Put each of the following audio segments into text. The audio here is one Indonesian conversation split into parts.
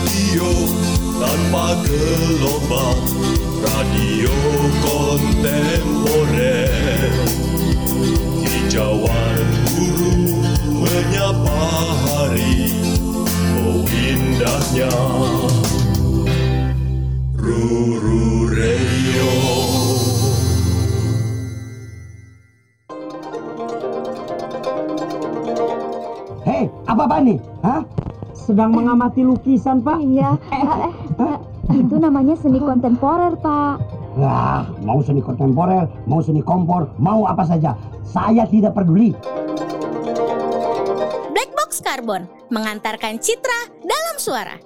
radio tanpa gelombang radio kontemporer hijauan guru menyapa hari oh indahnya Ruru Radio Hei, apa-apa nih? Hah? Sedang mengamati lukisan, Pak? Iya, eh, itu namanya seni kontemporer, Pak. Wah, mau seni kontemporer, mau seni kompor, mau apa saja. Saya tidak peduli. Black Box Carbon mengantarkan citra dalam suara.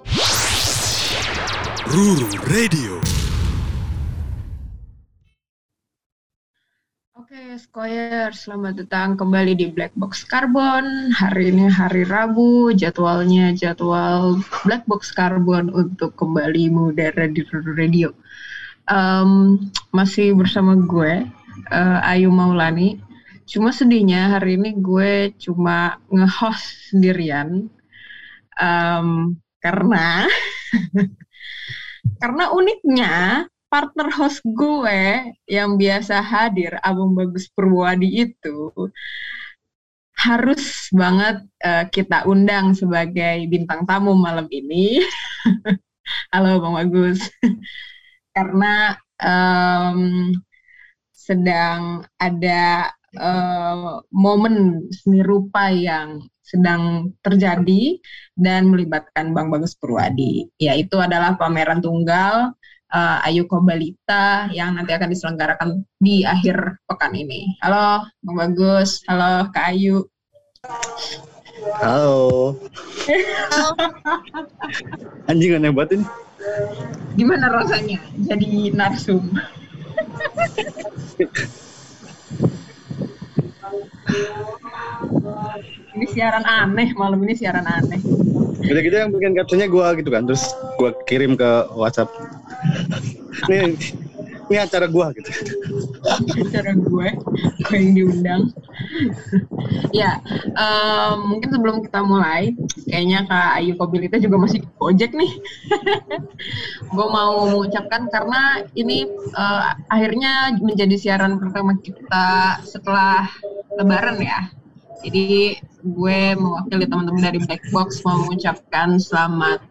Ruru Radio Oke, Skoyer, selamat datang kembali di Black Box Carbon. Hari ini hari Rabu, jadwalnya jadwal Black Box Carbon untuk kembali mengudara di Radio. Em, masih bersama gue, eh, Ayu Maulani. Cuma sedihnya hari ini gue cuma nge-host sendirian. Em, karena karena uniknya partner host gue yang biasa hadir Abang Bagus Purwadi itu harus banget eh, kita undang sebagai bintang tamu malam ini. Halo Bang Bagus. Karena em, sedang ada eh, momen seni rupa yang sedang terjadi dan melibatkan Bang Bagus Purwadi. Yaitu adalah pameran tunggal uh, Ayu Kobalita yang nanti akan diselenggarakan di akhir pekan ini. Halo Bang Bagus, halo Kak Ayu. Halo. Anjing aneh banget ini. Gimana rasanya jadi narsum? ini siaran aneh, malam ini siaran aneh. Udah gitu yang bikin captionnya gue gitu kan, terus gue kirim ke WhatsApp. Nih, ini acara gue gitu. Acara gue, gue yang diundang. ya, em, mungkin sebelum kita mulai, kayaknya Kak Ayu Kobilita juga masih di Gojek nih. gue mau mengucapkan karena ini eh, akhirnya menjadi siaran pertama kita setelah Lebaran ya. Jadi gue mewakili teman-teman dari Black Box mau mengucapkan selamat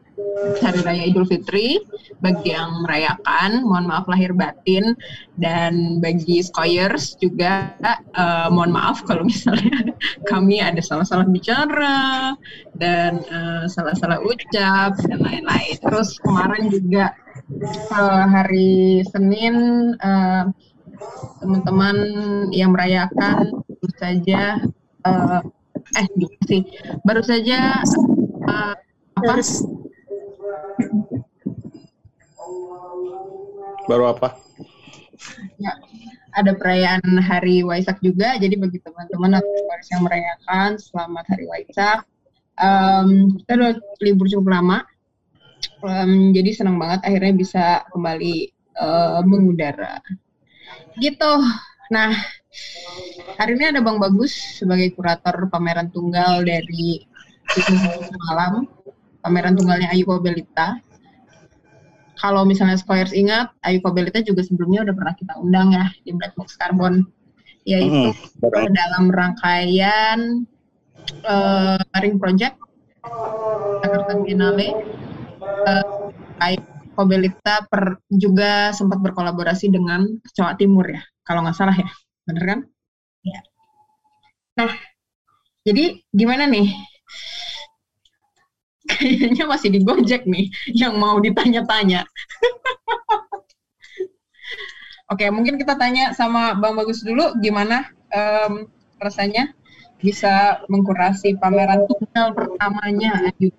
Hari Raya Idul Fitri bagi yang merayakan, mohon maaf lahir batin dan bagi skoyers juga eh, mohon maaf kalau misalnya kami ada salah-salah bicara dan eh, salah-salah ucap dan lain-lain. Terus kemarin juga eh, hari Senin eh, teman-teman yang merayakan saja eh, eh gimana sih baru saja eh, apa Baru apa? ya ada perayaan Hari Waisak juga. Jadi bagi teman-teman keluarga yang merayakan, selamat Hari Waisak. Em, kita udah libur cukup lama, Em, jadi senang banget akhirnya bisa kembali eh, mengudara. Gitu. Nah, hari ini ada Bang Bagus sebagai kurator pameran tunggal dari Malam, pameran tunggalnya Ayu Kobelita kalau misalnya Squares ingat, Ayu Kobelita juga sebelumnya udah pernah kita undang ya di Black Box Carbon, yaitu Hmm, dalam rangkaian eh, Ring Project Jakarta Biennale. eh, Ayu Kobelita per, juga sempat berkolaborasi dengan Jawa Timur ya, kalau nggak salah ya, bener kan? Ya. Nah, jadi gimana nih? Kayaknya masih di Gojek nih yang mau ditanya-tanya. Oke, mungkin kita tanya sama Bang Bagus dulu gimana em, rasanya bisa mengkurasi pameran tunggal pertamanya Ayu.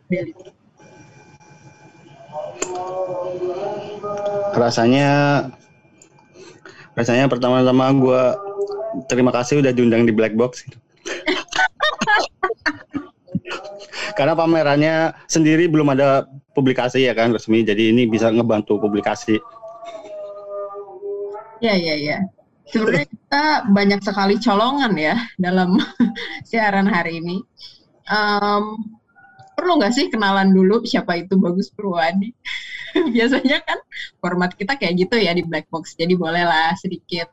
Rasanya rasanya pertama-tama gue terima kasih udah diundang di Black Box. Karena pamerannya sendiri belum ada publikasi ya kan resmi, jadi ini bisa ngebantu publikasi. Ya, ya, ya. Sebenarnya kita banyak sekali colongan ya dalam siaran hari ini. Em, perlu nggak sih kenalan dulu siapa itu Bagus Purwadi? Biasanya kan format kita kayak gitu ya di Black Box. Jadi bolehlah sedikit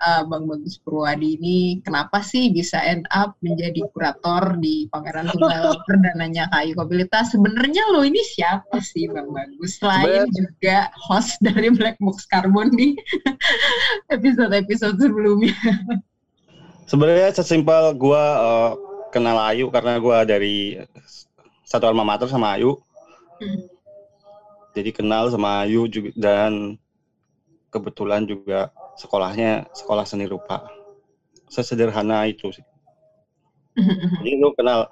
uh, Bang Bagus Purwadi ini kenapa sih bisa end up menjadi kurator di pameran tunggal perdananya KAI Mobilitas? Sebenarnya lo ini siapa sih Bang Bagus? Selain juga host dari Black Box Carbon di episode-episode sebelumnya. Sebenarnya sesimpel gua eh, kenal Ayu karena gua dari satu alma mater sama Ayu. Hmm. Jadi kenal sama Ayu juga dan kebetulan juga sekolahnya sekolah seni rupa. Sesederhana itu sih. Jadi lu kenal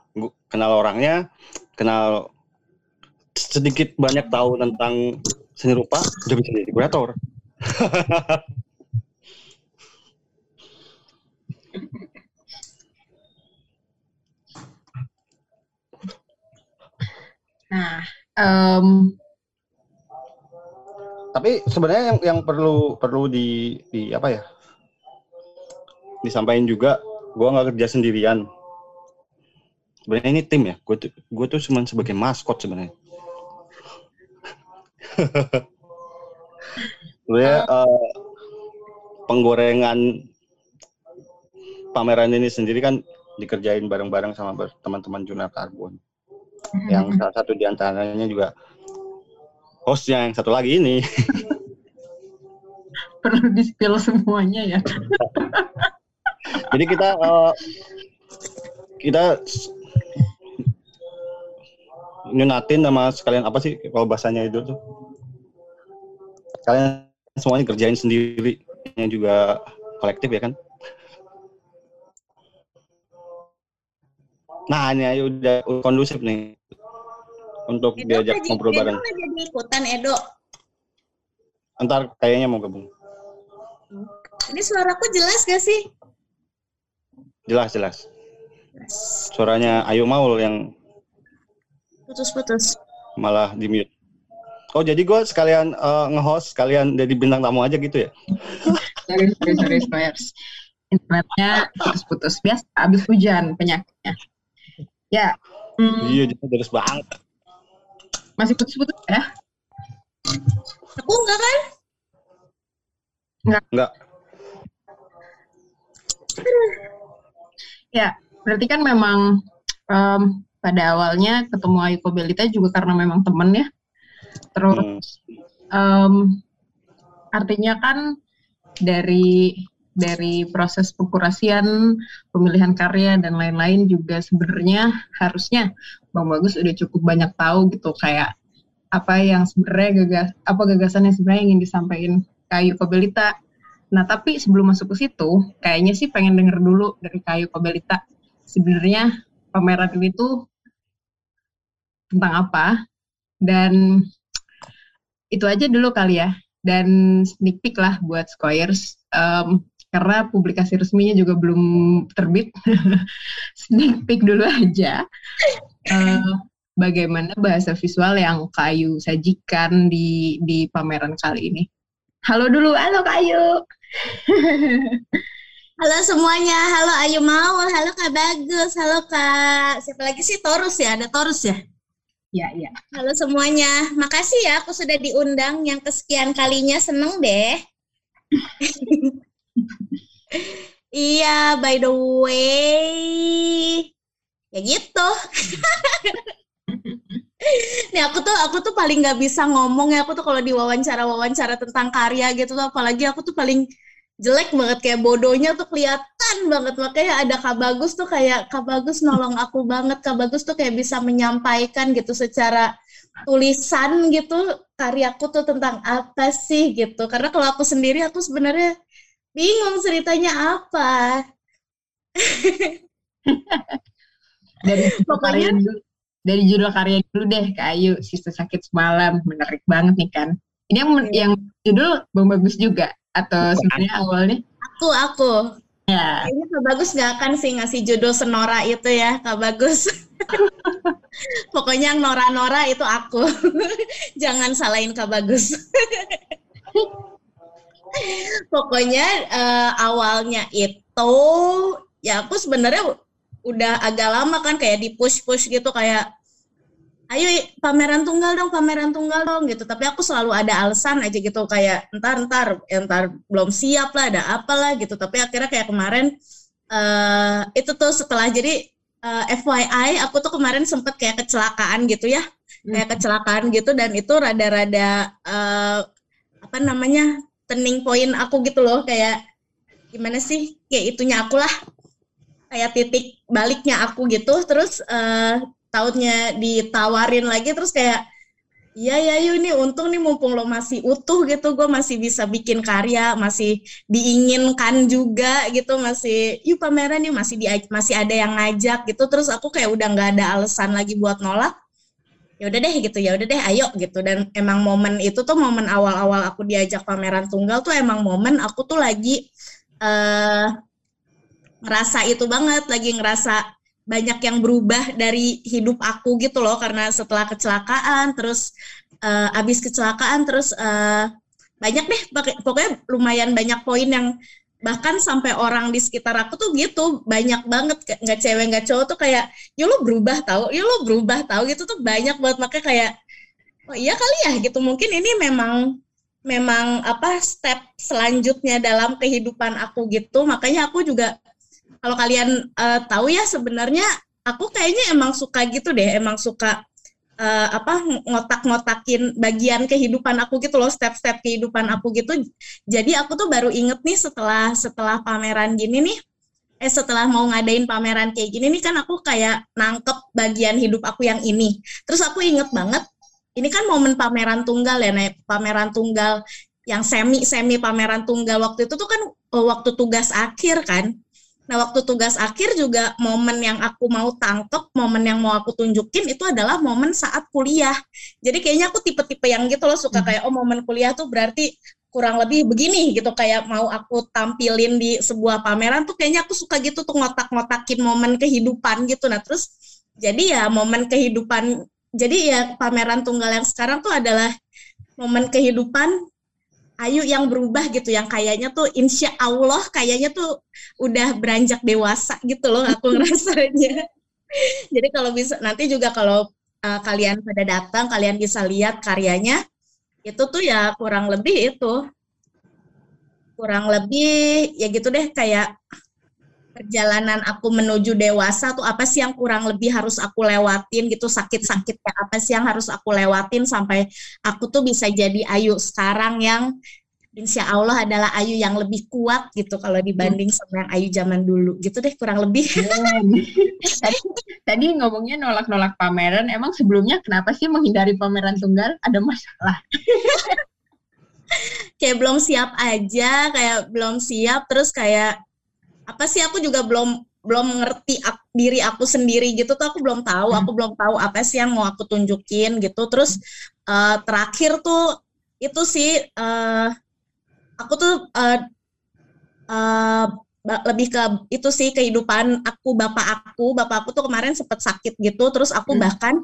kenal orangnya, kenal sedikit banyak tahu tentang seni rupa, udah bisa jadi kurator. Nah, em, Tapi sebenarnya yang yang perlu perlu di di apa ya? Disampaikan juga, gua nggak kerja sendirian. Sebenarnya ini tim ya. Gue tuh gue tuh cuma sebagai maskot sebenarnya. sebenarnya eh, penggorengan pameran ini sendiri kan dikerjain bareng-bareng sama teman-teman jurnal karbon. Yang salah satu di antaranya juga hostnya yang satu lagi ini. perlu di spill semuanya ya. Jadi kita eh, kita nyunatin sama sekalian apa sih kalau bahasanya itu tuh? Kalian semuanya kerjain sendiri, yang juga kolektif ya kan? Nah ini ayo udah kondusif nih untuk Edo diajak jadi- ngobrol Edo bareng. nggak jadi ikutan Edo. Ntar kayaknya mau gabung. Ini suaraku jelas gak sih? Jelas jelas. Suaranya Ayu Maul yang Putus-putus. malah di mute. Oh jadi gue sekalian eh, nge-host, sekalian jadi bintang tamu aja gitu ya? Sorry, sorry, sorry, squares. Internetnya putus-putus. Biasa abis hujan penyakitnya. Ya, hmm, Iya, jadi terus banget. Masih putus-putus ya? Aku enggak kan? Enggak. Ya, berarti kan memang em, pada awalnya ketemu Ayu Kobelita juga karena memang temen ya. Terus Hmm. em, artinya kan dari dari proses pengkurasian, pemilihan karya dan lain-lain juga sebenarnya harusnya Bang Bagus udah cukup banyak tahu gitu kayak apa yang sebenarnya gagas apa gagasan yang sebenarnya ingin disampaikan Kayu Kobelita. Nah, tapi sebelum masuk ke situ, kayaknya sih pengen denger dulu dari Kayu Kobelita. Sebenarnya pameran ini tuh tentang apa? Dan itu aja dulu kali ya. Dan sneak peek lah buat Squares. Em, karena publikasi resminya juga belum terbit. Sneak peek dulu aja. Eh, bagaimana bahasa visual yang Kayu sajikan di di pameran kali ini? Halo dulu. Halo Kayu. Halo semuanya, halo Ayu Maul, halo Kak Bagus, halo Kak. Siapa lagi sih? Torus ya? Ada Torus ya? ya ya. Halo semuanya, makasih ya aku sudah diundang. Yang kesekian kalinya seneng deh. iya, by the way, ya gitu. Nih aku tuh aku tuh paling nggak bisa ngomong ya. Aku tuh kalau diwawancara wawancara tentang karya gitu tuh apalagi aku tuh paling jelek banget. Kayak bodohnya tuh kelihatan banget. Makanya ada Kak Bagus tuh kayak Kak Bagus nolong aku banget. Kak Bagus tuh kayak bisa menyampaikan gitu secara tulisan gitu karyaku tuh tentang apa sih? gitu. Karena kalau aku sendiri aku sebenarnya bingung ceritanya apa? Dari judul Pokoknya- karya dulu dari judul karya dulu deh Kak Ayu Sisa Sakit Semalam menarik banget nih kan. Ini yang yang judul Bang Bagus juga atau sebenarnya awalnya? Aku aku. Ya kayaknya Kak Bagus nggak akan sih ngasih judul senora itu ya Kak Bagus. Pokoknya yang nora-nora itu aku. Jangan salahin Kak Bagus pokoknya eh, awalnya itu ya aku sebenarnya udah agak lama kan kayak di push push gitu kayak ayo pameran tunggal dong, pameran tunggal dong gitu. Tapi aku selalu ada alasan aja gitu kayak entar entar entar belum siap lah, ada apalah gitu. Tapi akhirnya kayak kemarin uh, itu tuh setelah jadi uh, eh, FYI aku tuh kemarin sempet kayak kecelakaan gitu ya. Kayak hmm. kecelakaan gitu dan itu rada-rada uh, apa namanya? Turning point aku gitu loh kayak gimana sih? Kayak itunya aku lah. Kayak titik baliknya aku gitu. Terus uh, tahunnya ditawarin lagi terus kayak Iya ya yuk ini untung nih mumpung lo masih utuh gitu gue masih bisa bikin karya masih diinginkan juga gitu masih yuk pameran nih masih di masih ada yang ngajak gitu terus aku kayak udah nggak ada alasan lagi buat nolak ya udah deh gitu ya udah deh ayo gitu. Dan emang momen itu tuh momen awal-awal aku diajak pameran tunggal tuh emang momen aku tuh lagi uh, ngerasa itu banget lagi ngerasa banyak yang berubah dari hidup aku gitu loh. Karena setelah kecelakaan terus uh, abis kecelakaan terus uh, banyak deh pokoknya lumayan banyak poin yang bahkan sampai orang di sekitar aku tuh gitu banyak banget nggak cewek nggak cowok tuh kayak ya lo berubah tahu ya lo berubah tahu gitu tuh banyak banget. Makanya kayak oh iya kali ya gitu. Mungkin ini memang memang apa step selanjutnya dalam kehidupan aku gitu. Makanya aku juga kalau kalian uh, tahu ya sebenarnya aku kayaknya emang suka gitu deh, emang suka uh, apa ngotak-ngotakin bagian kehidupan aku gitu loh, step-step kehidupan aku gitu. Jadi aku tuh baru inget nih setelah setelah pameran gini nih, eh setelah mau ngadain pameran kayak gini nih kan aku kayak nangkep bagian hidup aku yang ini. Terus aku inget banget, ini kan momen pameran tunggal ya, nih pameran tunggal yang semi semi pameran tunggal waktu itu tuh kan eh, waktu tugas akhir kan Nah, waktu tugas akhir juga momen yang aku mau tangkep, momen yang mau aku tunjukin itu adalah momen saat kuliah. Jadi kayaknya aku tipe-tipe yang gitu loh suka hmm. kayak oh momen kuliah tuh berarti kurang lebih begini gitu kayak mau aku tampilin di sebuah pameran tuh kayaknya aku suka gitu tuh ngotak-ngotakin momen kehidupan gitu. Nah, terus jadi ya momen kehidupan jadi ya pameran tunggal yang sekarang tuh adalah momen kehidupan Ayu yang berubah gitu yang kayaknya tuh insya Allah kayaknya tuh udah beranjak dewasa gitu loh aku ngerasanya. Jadi kalau bisa nanti juga kalau uh, kalian pada datang kalian bisa lihat karyanya itu tuh ya kurang lebih itu kurang lebih ya gitu deh kayak perjalanan aku menuju dewasa tuh apa sih yang kurang lebih harus aku lewatin gitu sakit-sakitnya apa sih yang harus aku lewatin sampai aku tuh bisa jadi Ayu sekarang yang insya Allah adalah Ayu yang lebih kuat gitu kalau dibanding sama yang Ayu zaman dulu gitu deh kurang lebih. tadi, tadi ngomongnya nolak-nolak pameran, emang sebelumnya kenapa sih menghindari pameran tunggal? Ada masalah? kayak belum siap aja, kayak belum siap, terus kayak apa sih aku juga belum belum ngerti aku, diri aku sendiri gitu tuh aku belum tahu, hmm. aku belum tahu apa sih yang mau aku tunjukin gitu. Terus uh, terakhir tuh itu sih uh, aku tuh uh, uh, lebih ke itu sih kehidupan aku bapak aku bapak aku tuh kemarin sempet sakit gitu terus aku hmm. bahkan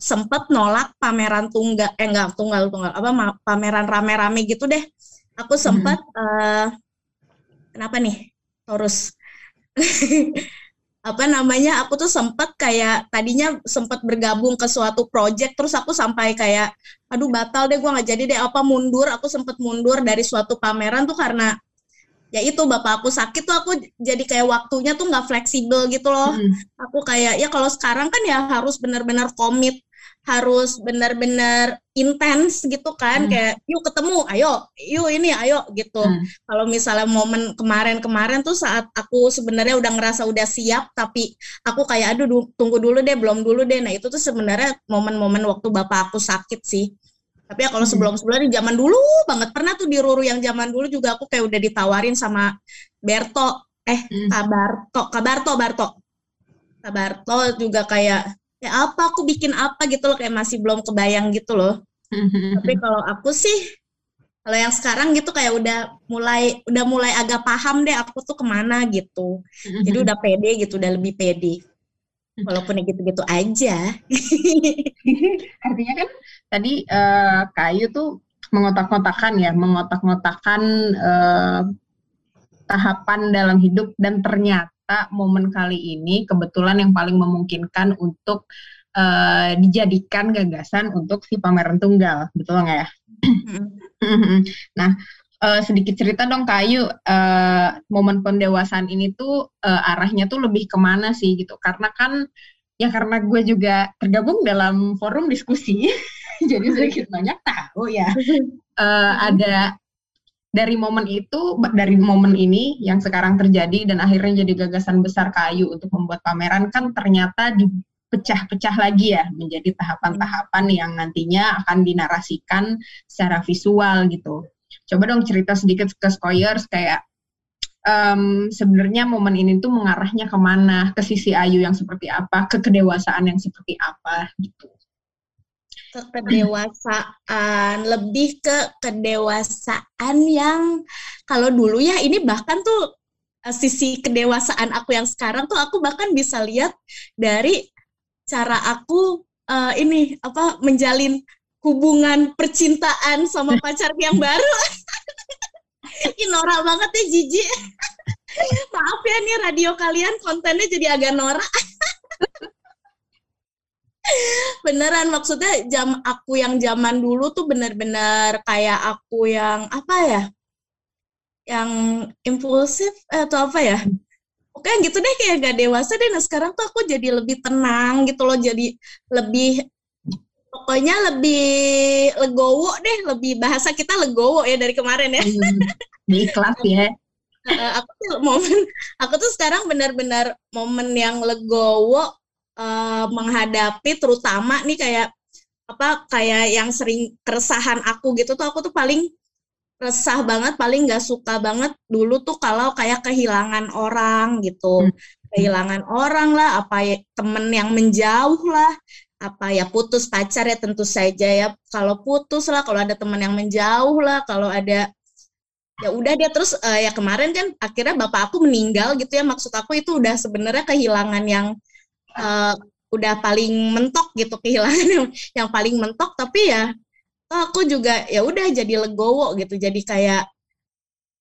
sempet nolak pameran tunggal eh enggak tunggal tunggal apa pameran rame-rame gitu deh aku sempet hmm. uh, kenapa nih terus apa namanya aku tuh sempet kayak tadinya sempet bergabung ke suatu project terus aku sampai kayak aduh batal deh gue nggak jadi deh apa mundur aku sempet mundur dari suatu pameran tuh karena ya itu bapak aku sakit tuh aku jadi kayak waktunya tuh nggak fleksibel gitu loh hmm. aku kayak ya kalau sekarang kan ya harus benar-benar komit harus benar-benar intens gitu kan hmm. kayak yuk ketemu ayo yuk ini ayo gitu hmm. kalau misalnya momen kemarin-kemarin tuh saat aku sebenarnya udah ngerasa udah siap tapi aku kayak aduh du tunggu dulu deh belum dulu deh nah itu tuh sebenarnya momen-momen waktu bapak aku sakit sih tapi ya kalau hmm. sebelum-sebelumnya di zaman dulu banget pernah tuh di Ruru yang zaman dulu juga aku kayak udah ditawarin sama Berto eh hmm. Kabarto Kabarto Barto Kabarto juga kayak ya apa aku bikin apa? gitu loh kayak masih belum kebayang gitu loh. Tapi kalau aku sih kalau yang sekarang gitu kayak udah mulai udah mulai agak paham deh aku tuh ke mana gitu. Jadi udah pede gitu udah lebih pede. Walaupun gitu-gitu aja. Artinya kan tadi uh, kayu tuh mengotak-ngotakan ya mengotak-ngotakan uh, tahapan dalam hidup dan ternyata momen kali ini kebetulan yang paling memungkinkan untuk uh, dijadikan gagasan untuk si pameran tunggal, betul nggak ya? nah, uh, sedikit cerita dong Kayu, uh, momen pendewasaan ini tuh uh, arahnya tuh lebih ke mana sih gitu? Karena kan ya karena gue juga tergabung dalam forum diskusi, jadi sedikit banyak tahu ya. Uh, ada dari momen itu, dari momen ini yang sekarang terjadi dan akhirnya jadi gagasan besar kayu untuk membuat pameran kan ternyata dipecah-pecah lagi ya menjadi tahapan-tahapan yang nantinya akan dinarasikan secara visual gitu. Coba dong cerita sedikit ke Skoyers kayak um, sebenarnya momen ini tuh mengarahnya ke mana, ke sisi Ayu yang seperti apa, ke kedewasaan yang seperti apa? Gitu ke kedewasaan lebih ke kedewasaan yang kalau dulu ya ini bahkan tuh eh, sisi kedewasaan aku yang sekarang tuh aku bahkan bisa lihat dari cara aku uh, ini apa menjalin hubungan percintaan sama pacar yang baru. Ini norak banget ya Jiji. Maaf ya nih radio kalian kontennya jadi agak norak beneran maksudnya jam aku yang zaman dulu tuh bener-bener kayak aku yang apa ya yang impulsif atau apa ya? Oke gitu deh kayak gak dewasa deh. Nah sekarang tuh aku jadi lebih tenang gitu loh jadi lebih pokoknya lebih legowo deh lebih bahasa kita legowo ya dari kemarin ya. Hmm, ikhlas ya. Aku tuh momen aku tuh sekarang benar-benar momen yang legowo uh, menghadapi terutama nih kayak apa kayak yang sering keresahan aku gitu tuh aku tuh paling resah banget paling nggak suka banget dulu tuh kalau kayak kehilangan orang gitu hmm. kehilangan orang lah apa ya temen yang menjauh lah apa ya putus pacar ya tentu saja ya kalau putus lah kalau ada teman yang menjauh lah kalau ada ya udah dia terus uh, ya kemarin kan akhirnya bapak aku meninggal gitu ya maksud aku itu udah sebenarnya kehilangan yang uh, udah paling mentok gitu kehilangan yang, yang paling mentok. Tapi ya oh aku juga ya udah jadi legowo gitu. Jadi kayak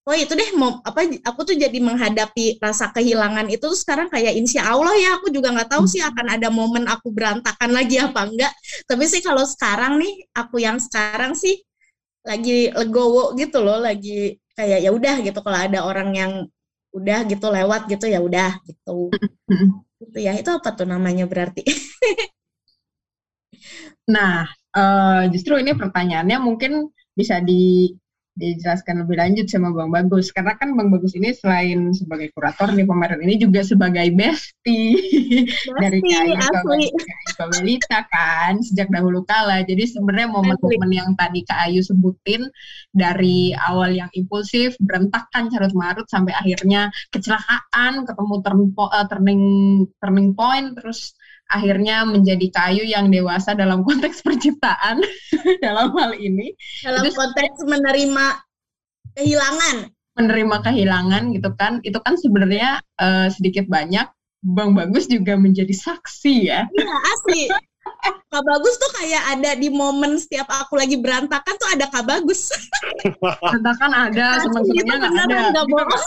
oh itu deh mau apa aku tuh jadi menghadapi rasa kehilangan itu tuh sekarang kayak insya Allah ya aku juga nggak tahu sih akan ada momen aku berantakan lagi apa enggak. Tapi sih kalau sekarang nih aku yang sekarang sih lagi legowo gitu loh lagi kayak ya udah gitu. Kalau ada orang yang udah gitu lewat gitu ya udah gitu gitu ya. Itu apa tuh namanya berarti? Nah uh, justru ini pertanyaannya mungkin bisa di dijelaskan lebih lanjut sama Bang Bagus. Karena kan Bang Bagus ini selain sebagai kurator di pameran ini juga sebagai bestie dari Kak Ayu Belita kan sejak dahulu kala. Jadi sebenarnya momen-momen yang tadi Kak Ayu sebutin dari awal yang impulsif berantakan carut marut sampai akhirnya kecelakaan ketemu turning, uh, turning turning point terus akhirnya menjadi kayu yang dewasa dalam konteks perciptaan dalam hal ini dalam itu, konteks menerima kehilangan menerima kehilangan gitu kan itu kan sebenarnya uh, sedikit banyak Bang Bagus juga menjadi saksi ya iya asli Kak Bagus tuh kayak ada di momen setiap aku lagi berantakan tuh ada Kak Bagus. Berantakan ada, teman-temannya nggak ada. Gak bohong.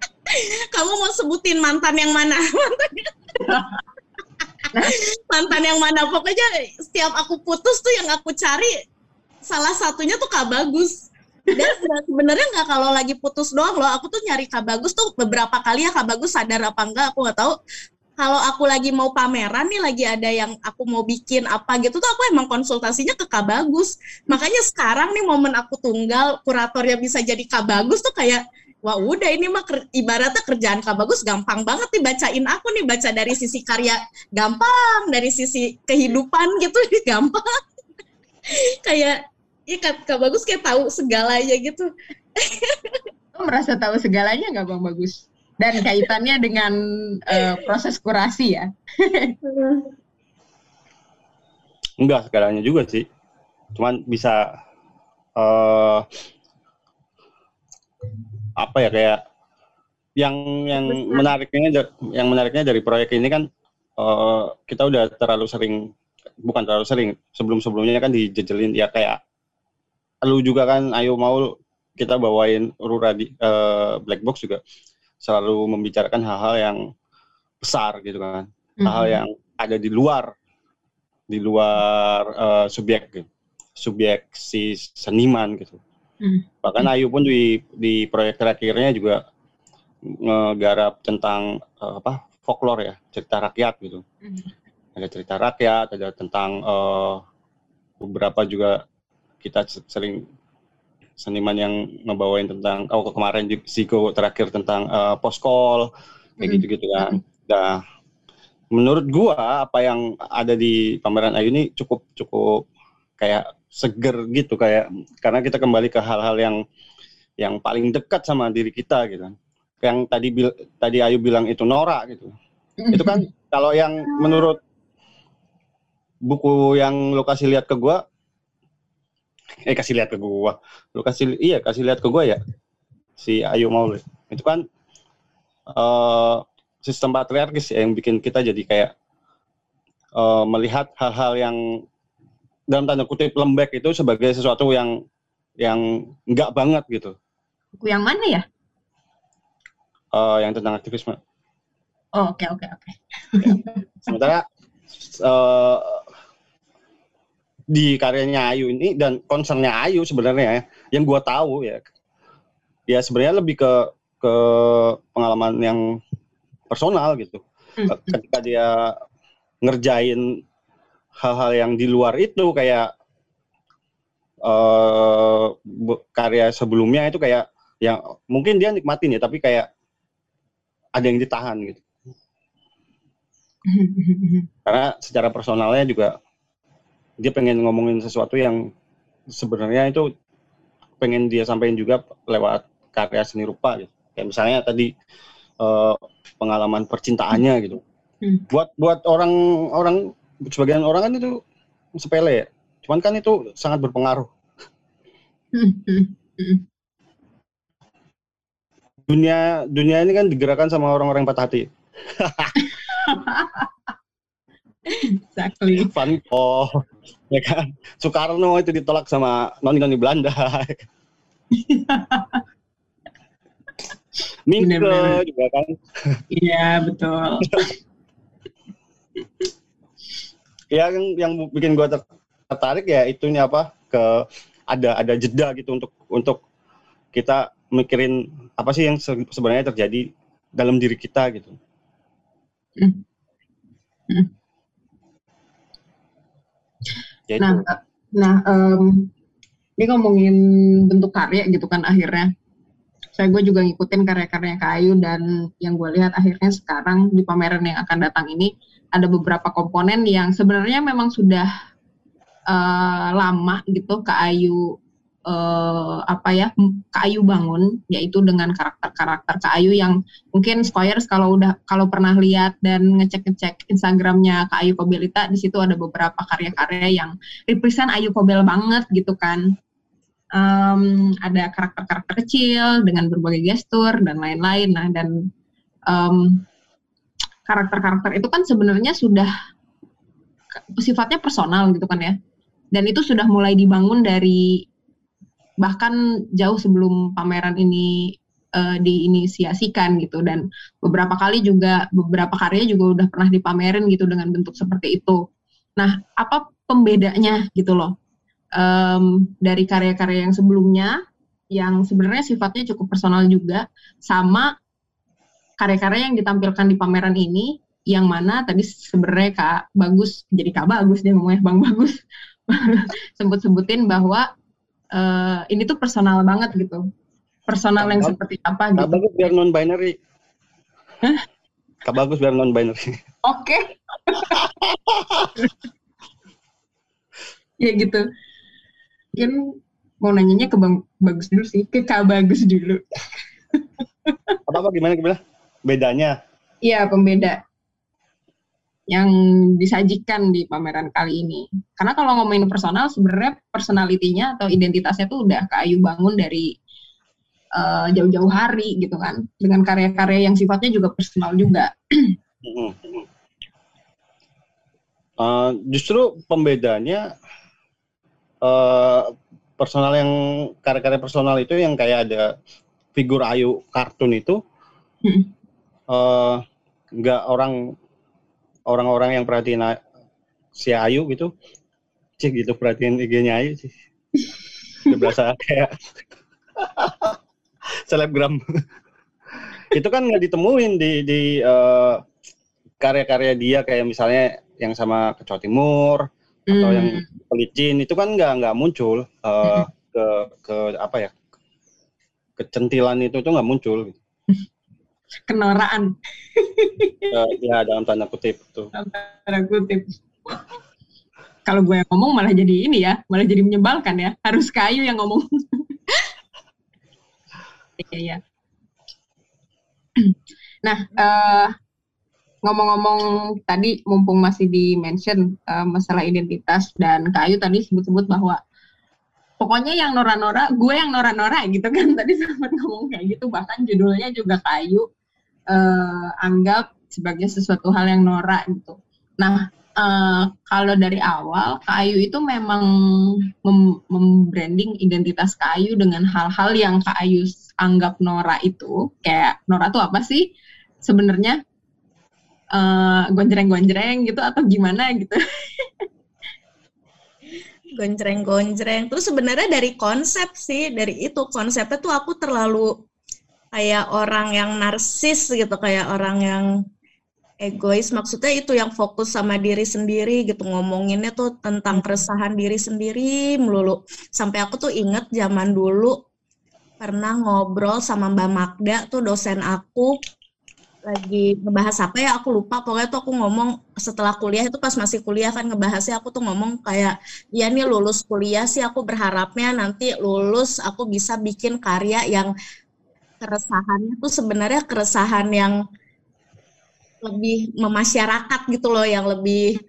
Kamu mau sebutin mantan yang mana? mantan yang mana? Pokoknya setiap aku putus tuh yang aku cari salah satunya tuh kak bagus. Dan sebenarnya nggak kalau lagi putus doang loh aku tuh nyari kak bagus tuh beberapa kali ya kak bagus sadar apa enggak aku nggak tahu. Kalau aku lagi mau pameran nih lagi ada yang aku mau bikin apa gitu tuh aku emang konsultasinya ke Kak Bagus. Makanya sekarang nih momen aku tunggal kuratornya bisa jadi Kak Bagus tuh kayak wah udah ini mah ibaratnya kerjaan Kak Bagus gampang banget nih bacain aku nih baca dari sisi karya gampang, dari sisi kehidupan gitu gampang. kayak iya Kak, Kak Bagus kayak tahu segalanya gitu. Merasa tahu segalanya nggak Bang Bagus? Dan kaitannya dengan uh, proses kurasi ya? Enggak segalanya juga sih. Cuman bisa uh, apa ya kayak yang yang menariknya yang menariknya dari proyek ini kan uh, kita udah terlalu sering bukan terlalu sering sebelum sebelumnya kan dijejelin ya kayak lu juga kan ayo mau kita bawain Rura di uh, Black Box juga selalu membicarakan hal-hal yang besar gitu kan mm-hmm. hal yang ada di luar di luar uh, subjek gitu. subjek si seniman gitu. Hmm. Bahkan Ayu pun di di proyek terakhirnya juga ngegarap tentang uh, apa folklore ya, cerita rakyat gitu. Hmm. Ada cerita rakyat, ada tentang uh, beberapa juga kita sering seniman yang ngebawain tentang oh kemarin di Siko terakhir tentang uh, poskol kayak Mm. gitu-gitu kan. Nah, menurut gua apa yang ada di pameran Ayu ini cukup cukup kayak seger gitu kayak karena kita kembali ke hal-hal yang yang paling dekat sama diri kita gitu. Yang tadi bil- tadi Ayu bilang itu norak gitu. Itu kan kalau yang menurut buku yang lo kasih lihat ke gua eh kasih lihat ke gua. Lo kasih iya kasih lihat ke gua ya. Si Ayu Maulid. Itu kan eh sistem patriarkis ya, yang bikin kita jadi kayak eh, melihat hal-hal yang dalam tanda kutip lembek itu sebagai sesuatu yang yang enggak banget gitu. Buku yang mana ya? Eh, yang tentang aktivisme. Oh, oke oke oke. Sementara eh, di karyanya Ayu ini dan concernnya Ayu sebenarnya ya, yang gua tahu ya, ya sebenarnya lebih ke ke pengalaman yang personal gitu. Hmm. Ketika dia ngerjain hal-hal yang di luar itu kayak bu- karya sebelumnya itu kayak yang mungkin dia nikmatin ya, tapi kayak ada yang ditahan gitu. karena secara personalnya juga dia pengen ngomongin sesuatu yang sebenarnya itu pengen dia sampaikan juga lewat karya seni rupa gitu. Kayak misalnya tadi eh, pengalaman percintaannya gitu. Hmm. Buat buat orang-orang sebagian orang kan itu sepele ya. Cuman kan itu sangat berpengaruh. Dunia dunia ini kan digerakkan sama orang-orang patah hati. exactly. Van Gogh, ya kan. Soekarno itu ditolak sama noni-noni Belanda. Bener-bener. juga kan. Iya betul. Ya yang yang bikin gua ter- tertarik ya itunya apa ke ada ada jeda gitu untuk untuk kita mikirin apa sih yang se- sebenarnya terjadi dalam diri kita gitu. Hmm. Hmm. Ya. Nah, nah em, ini ngomongin bentuk karya gitu kan akhirnya. Saya gue juga ngikutin karya-karya Kayu dan yang gue lihat akhirnya sekarang di pameran yang akan datang ini ada beberapa komponen yang sebenarnya memang sudah eh, lama gitu ke Ayu eh, apa ya ke Ayu bangun yaitu dengan karakter-karakter ke Ayu yang mungkin Squires kalau udah kalau pernah lihat dan ngecek-ngecek Instagramnya ke Ayu Kobelita di situ ada beberapa karya-karya yang represent Ayu Kobel banget gitu kan. Em, ada karakter-karakter kecil dengan berbagai gestur dan lain-lain. Nah dan em, karakter-karakter itu kan sebenarnya sudah sifatnya personal gitu kan ya. Dan itu sudah mulai dibangun dari bahkan jauh sebelum pameran ini eh, diinisiasikan gitu dan beberapa kali juga beberapa karya juga udah pernah dipamerin gitu dengan bentuk seperti itu. Nah, apa pembedanya gitu loh em, dari karya-karya yang sebelumnya yang sebenarnya sifatnya cukup personal juga sama karya-karya yang ditampilkan di pameran ini yang mana tadi sebenarnya Kak Bagus jadi Kak Bagus dia ngomongnya Bang Bagus sebut-sebutin bahwa eh, ini tuh personal banget gitu personal yang Kak seperti apa Kak gitu bagus biar non binary. Kak bagus biar non binary. Oke. ya gitu. Mungkin mau nanyanya ke Bang Bagus dulu sih, ke Kak Bagus dulu. Apa apa gimana gimana? Bedanya Iya, pembeda yang disajikan di pameran kali ini. Karena kalau ngomongin personal, sebenarnya personalitinya atau identitasnya tuh udah Kak Ayu bangun dari eh, jauh-jauh hari gitu kan. Dengan karya-karya yang sifatnya juga personal juga. Eh, justru pembedanya eh, personal yang karya-karya personal itu yang kayak ada figur Ayu kartun itu Hmm. Eh, nggak orang orang-orang yang perhatiin si Ayu gitu. Cik gitu perhatiin IG-nya Ayu sih udah berasa kayak selebgram. Itu kan nggak ditemuin di di eh, karya-karya dia kayak misalnya yang sama Kecoa Timur atau Hmm. yang pelicin itu kan nggak nggak muncul eh, ke ke apa ya kecentilan itu tuh nggak muncul kenoraan Eh, ya dalam tanda kutip tuh tanda kutip. Kalau gue yang ngomong malah jadi ini ya, malah jadi menyebalkan ya. Harus kayu yang ngomong. Iya, iya. Nah, eh, ngomong-ngomong tadi mumpung masih di mention eh, masalah identitas dan kayu tadi sebut-sebut bahwa pokoknya yang nora-nora, gue yang nora-nora gitu kan tadi sempat ngomong kayak gitu bahkan judulnya juga kayu eh, anggap sebagai sesuatu hal yang norak gitu. Nah, eh, kalau dari awal kayu itu memang mem- membranding identitas kayu dengan hal-hal yang Kak Ayu anggap norak itu. Kayak norak itu apa sih sebenarnya? Eh, gonjreng-gonjreng gitu atau gimana gitu? gonjreng-gonjreng. Terus sebenarnya dari konsep sih, dari itu konsepnya tuh aku terlalu kayak orang yang narsis gitu, kayak orang yang egois. Maksudnya itu yang fokus sama diri sendiri gitu, ngomonginnya tuh tentang keresahan diri sendiri melulu. Sampai aku tuh inget zaman dulu pernah ngobrol sama Mbak Magda tuh dosen aku lagi ngebahas apa ya aku lupa pokoknya tuh aku ngomong setelah kuliah itu pas masih kuliah kan ngebahasnya aku tuh ngomong kayak ya nih lulus kuliah sih aku berharapnya nanti lulus aku bisa bikin karya yang keresahannya tuh sebenarnya keresahan yang lebih memasyarakat gitu loh yang lebih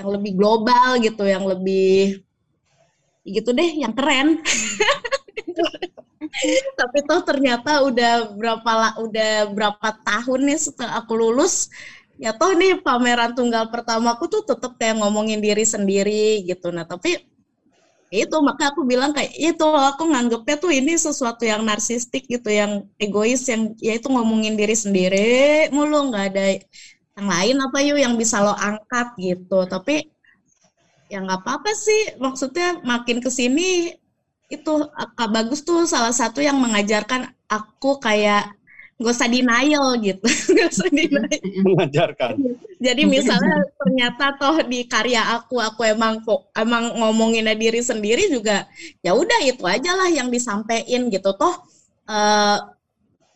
yang lebih global gitu yang lebih gitu deh yang keren. Tapi toh ternyata udah berapa udah berapa tahun nih setelah aku lulus ya toh nih pameran tunggal pertamaku tuh tetap kayak ngomongin diri sendiri gitu. Nah tapi itu maka aku bilang kayak itu loh aku nganggepnya tuh ini sesuatu yang narsistik gitu yang egois yang ya itu ngomongin diri sendiri mulu nggak ada yang lain apa yuk yang bisa lo angkat gitu. Tapi ya nggak apa-apa sih maksudnya makin ke sini itu Kak Bagus tuh salah satu yang mengajarkan aku kayak gak usah denial gitu. Gak usah denial. Mengajarkan. Jadi misalnya ternyata toh di karya aku aku emang emang ngomongin diri sendiri juga ya udah itu aja lah yang disampaikan gitu. Toh eh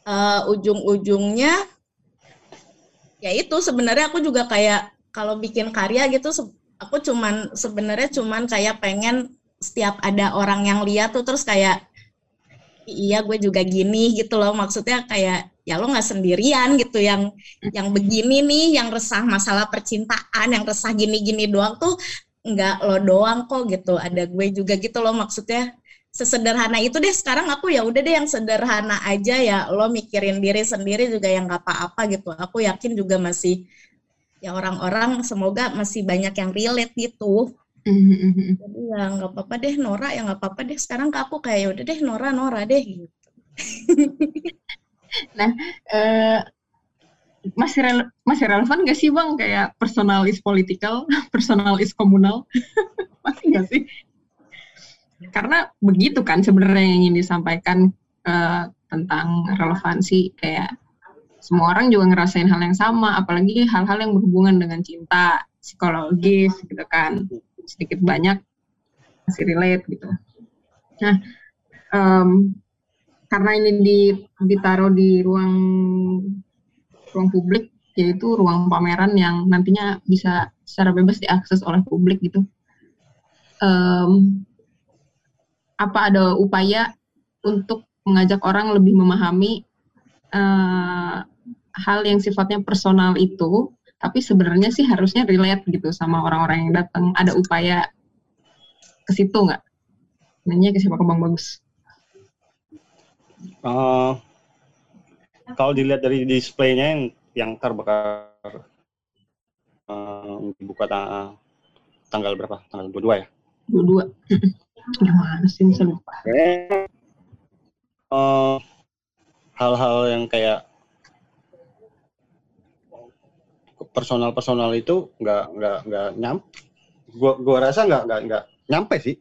eh, ujung-ujungnya ya itu sebenarnya aku juga kayak kalau bikin karya gitu aku cuman sebenarnya cuman kayak pengen setiap ada orang yang lihat tuh terus kayak iya gue juga gini gitu loh. Maksudnya kayak ya lo nggak sendirian gitu. Yang yang begini nih yang resah masalah percintaan yang resah gini-gini doang tuh nggak lo doang kok gitu. Ada gue juga gitu loh. Maksudnya sesederhana itu deh. Sekarang aku ya udah deh yang sederhana aja ya. Lo mikirin diri sendiri juga yang nggak apa-apa gitu. Aku yakin juga masih ya orang-orang semoga masih banyak yang relate gitu jadi ya nggak apa-apa deh Nora ya nggak apa-apa deh. Sekarang ke aku kayak ya udah deh Nora Nora deh gitu. Eh, masih rele- masih relevan gak sih bang kayak personal is political, personal is komunal, masih gak sih? Karena begitu kan sebenarnya yang ingin disampaikan eh, tentang relevansi kayak semua orang juga ngerasain hal yang sama, apalagi hal-hal yang berhubungan dengan cinta, psikologis gitu kan, sedikit banyak masih relate gitu. Nah, em, karena ini di, ditaruh di ruang ruang publik yaitu ruang pameran yang nantinya bisa secara bebas diakses oleh publik gitu. Em, apa ada upaya untuk mengajak orang lebih memahami eh, hal yang sifatnya personal itu, tapi sebenarnya sih harusnya relate gitu sama orang-orang yang datang. Ada upaya ke situ nggak? Nanya ke siapa ke Bang Bagus? Eh, kalau dilihat dari displaynya yang yang terbakar eh, dibuka ta- tanggal berapa? Tanggal 22 ya? Dua-dua. Gimana sih bisa lupa? Eh, hal-hal yang kayak personal personal itu nggak nggak nggak nyam gua gua rasa nggak nggak nggak nyampe sih.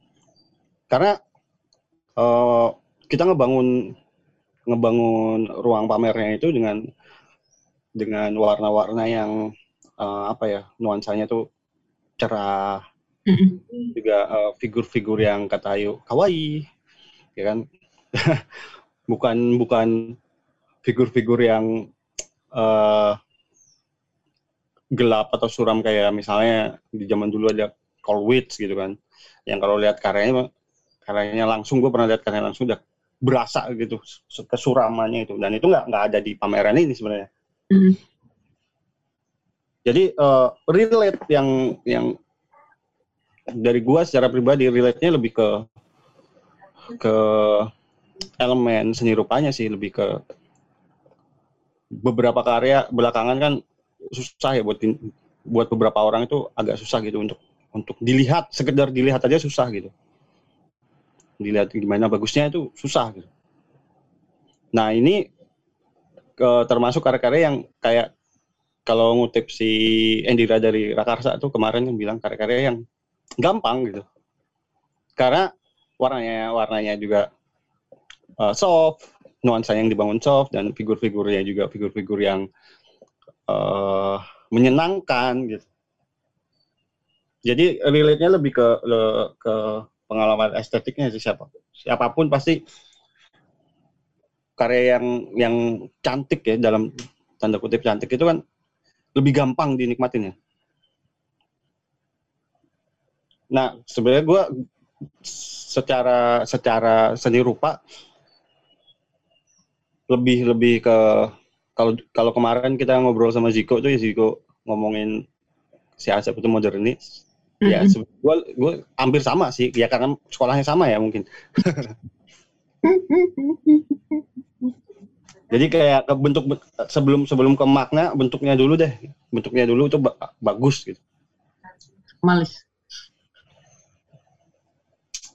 Karena eh, kita ngebangun ngebangun ruang pamernya itu dengan dengan warna-warna yang eh, apa ya nuansanya tuh cerah. Mm-mm. juga eh, figur-figur yang kata Ayu kawaii ya kan? Bukan bukan figur-figur yang eh, gelap atau suram kayak misalnya di zaman dulu ada Colwitz gitu kan. Yang kalau lihat karyanya karyanya langsung gue pernah lihat karyanya langsung udah berasa gitu kesuramannya itu. Dan itu nggak nggak ada di pameran ini sebenarnya. Mm. jadi eh, relate yang yang dari gua secara pribadi relate-nya lebih ke ke elemen seni rupanya sih lebih ke beberapa karya belakangan kan susah ya buat buat beberapa orang itu agak susah gitu untuk untuk dilihat sekedar dilihat aja susah gitu. Dilihat gimana bagusnya itu susah gitu. Nah ini ke, termasuk karya-karya yang kayak kalau ngutip si Endira dari Rakarsa tuh kemarin yang bilang karya-karya yang gampang gitu. Karena warnanya warnanya juga uh, soft nuansa yang dibangun soft dan figur-figurnya juga figur-figur yang uh, menyenangkan gitu jadi relate-nya lebih ke le- ke pengalaman estetiknya sih siapa siapa pun pasti karya yang yang cantik ya dalam tanda kutip cantik itu kan lebih gampang dinikmatin ya. Nah sebenarnya gue secara secara seni rupa lebih lebih ke kalau kalau kemarin kita ngobrol sama Ziko tuh ya Ziko ngomongin si Asep itu modernis ya Mm-mm. gue gue hampir sama sih ya karena sekolahnya sama ya mungkin Jadi kayak ke bentuk sebelum sebelum ke makna bentuknya dulu deh. Bentuknya dulu itu ba- bagus gitu. Malis.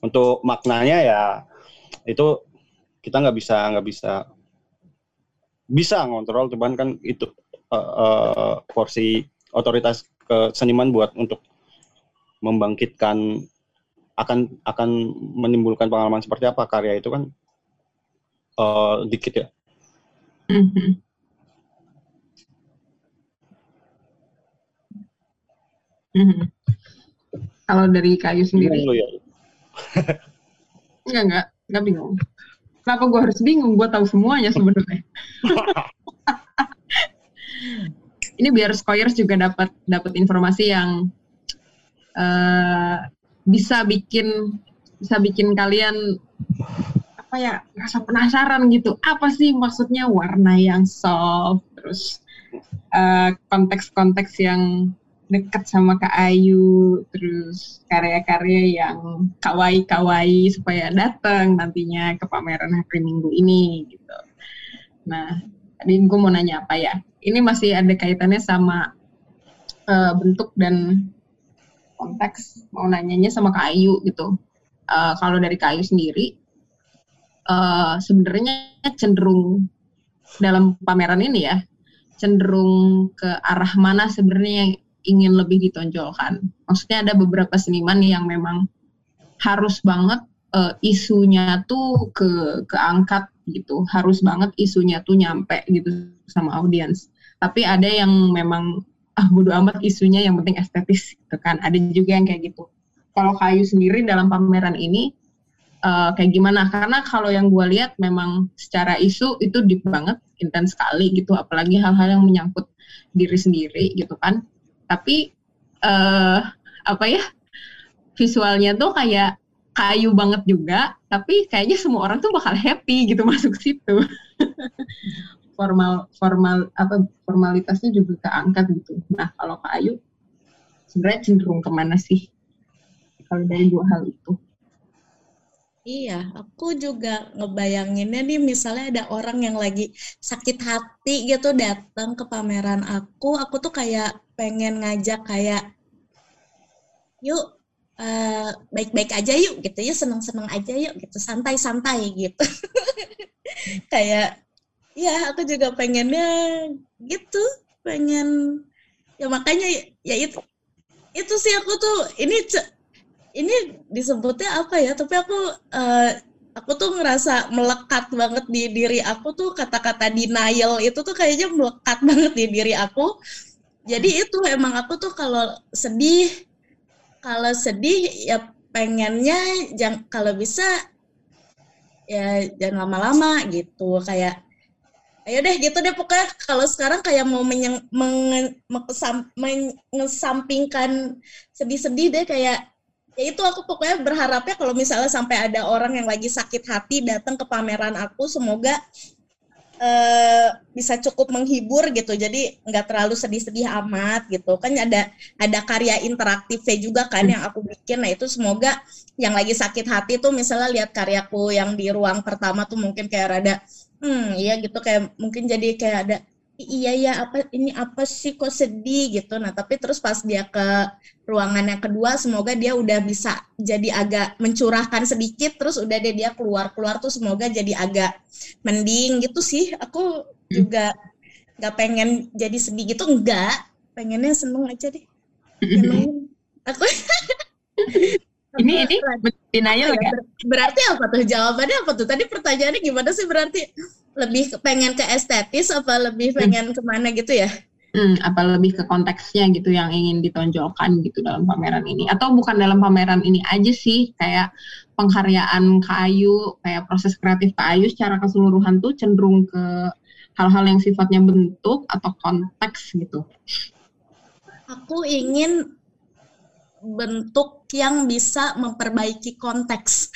Untuk maknanya ya itu kita nggak bisa nggak bisa bisa ngontrol cuman kan itu eh, eh, porsi otoritas ke seniman buat untuk membangkitkan akan akan menimbulkan pengalaman seperti apa karya itu kan eh, dikit ya Mhm. Mhm. Kalau dari kayu sendiri, Bingung ya enggak enggak enggak bingung. Kenapa gue harus bingung? Gue tahu semuanya sebenarnya. Ini biar Skoyers juga dapat dapat informasi yang eh, bisa bikin bisa bikin kalian apa ya rasa penasaran gitu. Apa sih maksudnya warna yang soft, terus eh, konteks-konteks yang dekat sama Kak Ayu, terus karya-karya yang kawaii-kawaii supaya datang nantinya ke pameran hari Minggu ini gitu. Nah, tadi gue mau nanya apa ya? Ini masih ada kaitannya sama eh, bentuk dan konteks. Mau nanyanya sama Kak Ayu gitu. Eh, kalau dari Kak Ayu sendiri, eh, sebenarnya cenderung dalam pameran ini ya, cenderung ke arah mana sebenarnya ingin lebih ditonjolkan. Maksudnya ada beberapa seniman yang memang harus banget eh, isunya tuh ke keangkat gitu, harus banget isunya tuh nyampe gitu sama audiens. Tapi ada yang memang ah bodo amat isunya yang penting estetis gitu kan. Ada juga yang kayak gitu. Kalau kayu sendiri dalam pameran ini eh, kayak gimana? Karena kalau yang gue lihat memang secara isu itu deep banget, intens sekali gitu. Apalagi hal-hal yang menyangkut diri sendiri gitu kan tapi eh apa ya visualnya tuh kayak kayu banget juga tapi kayaknya semua orang tuh bakal happy gitu masuk situ. Formal formal apa formalitasnya juga keangkat gitu. Nah kalau kayu sebenarnya cenderung ke mana sih? Kalau dari dua hal itu Iya, aku juga ngebayanginnya nih misalnya ada orang yang lagi sakit hati gitu datang ke pameran aku, aku tuh kayak pengen ngajak kayak yuk eh, baik-baik aja yuk gitu ya seneng-seneng aja yuk gitu santai-santai gitu. Kayak ya aku juga pengennya gitu pengen ya makanya ya itu itu sih aku tuh ini ini disebutnya apa ya? Tapi aku uh, aku tuh ngerasa melekat banget di diri aku tuh kata-kata denial itu tuh kayaknya melekat banget di diri aku. Jadi itu emang aku tuh kalau sedih kalau sedih ya pengennya jangan kalau bisa ya jangan lama-lama gitu. Kayak ayo deh gitu deh. Pokoknya kalau sekarang kayak mau menyeng, menge, mengesampingkan sedih-sedih deh kayak ya itu aku pokoknya berharapnya kalau misalnya sampai ada orang yang lagi sakit hati datang ke pameran aku semoga uh, bisa cukup menghibur gitu. Jadi nggak terlalu sedih-sedih amat gitu. Kan ada ada karya interaktifnya juga kan yang aku bikin. Nah itu semoga yang lagi sakit hati tuh misalnya lihat karyaku yang di ruang pertama tuh mungkin kayak rada hmm iya gitu. Kayak mungkin jadi kayak ada iya ya apa ini apa sih kok sedih gitu. Nah tapi terus pas dia ke ruangan yang kedua semoga dia udah bisa jadi agak mencurahkan sedikit. Terus udah deh dia keluar keluar tuh semoga jadi agak mending gitu sih. Aku juga nggak pengen jadi sedih gitu. Enggak pengennya seneng aja deh. Seneng. Aku ini ini denial ya berarti apa tuh jawabannya apa tuh tadi pertanyaannya gimana sih berarti lebih pengen ke estetis apa lebih hmm. pengen hmm. ke mana gitu ya? Hmm, apa lebih ke konteksnya gitu yang ingin ditonjolkan gitu dalam pameran ini atau bukan dalam pameran ini aja sih kayak pengkaryaan kayu kayak proses kreatif kayu secara keseluruhan tuh cenderung ke hal-hal yang sifatnya bentuk atau konteks gitu. Aku ingin bentuk yang bisa memperbaiki konteks.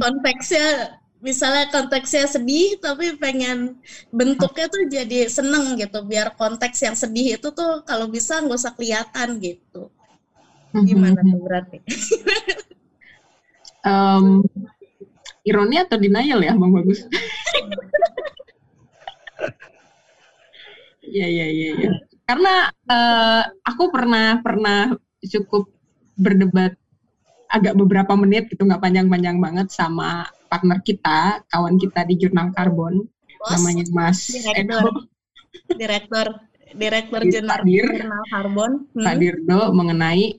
konteksnya misalnya konteksnya sedih tapi pengen bentuknya tuh jadi seneng gitu biar konteks yang sedih itu tuh kalau bisa nggak usah kelihatan gitu gimana tuh berarti um, ironi atau denial ya bang bagus Iya iya iya ya. Karena uh, aku pernah pernah cukup berdebat agak beberapa menit gitu nggak panjang-panjang banget sama partner kita kawan kita di jurnal karbon Bos, namanya Mas direktur Eko. direktur direktur jurnal, jurnal karbon hmm. Pak Dirdo mengenai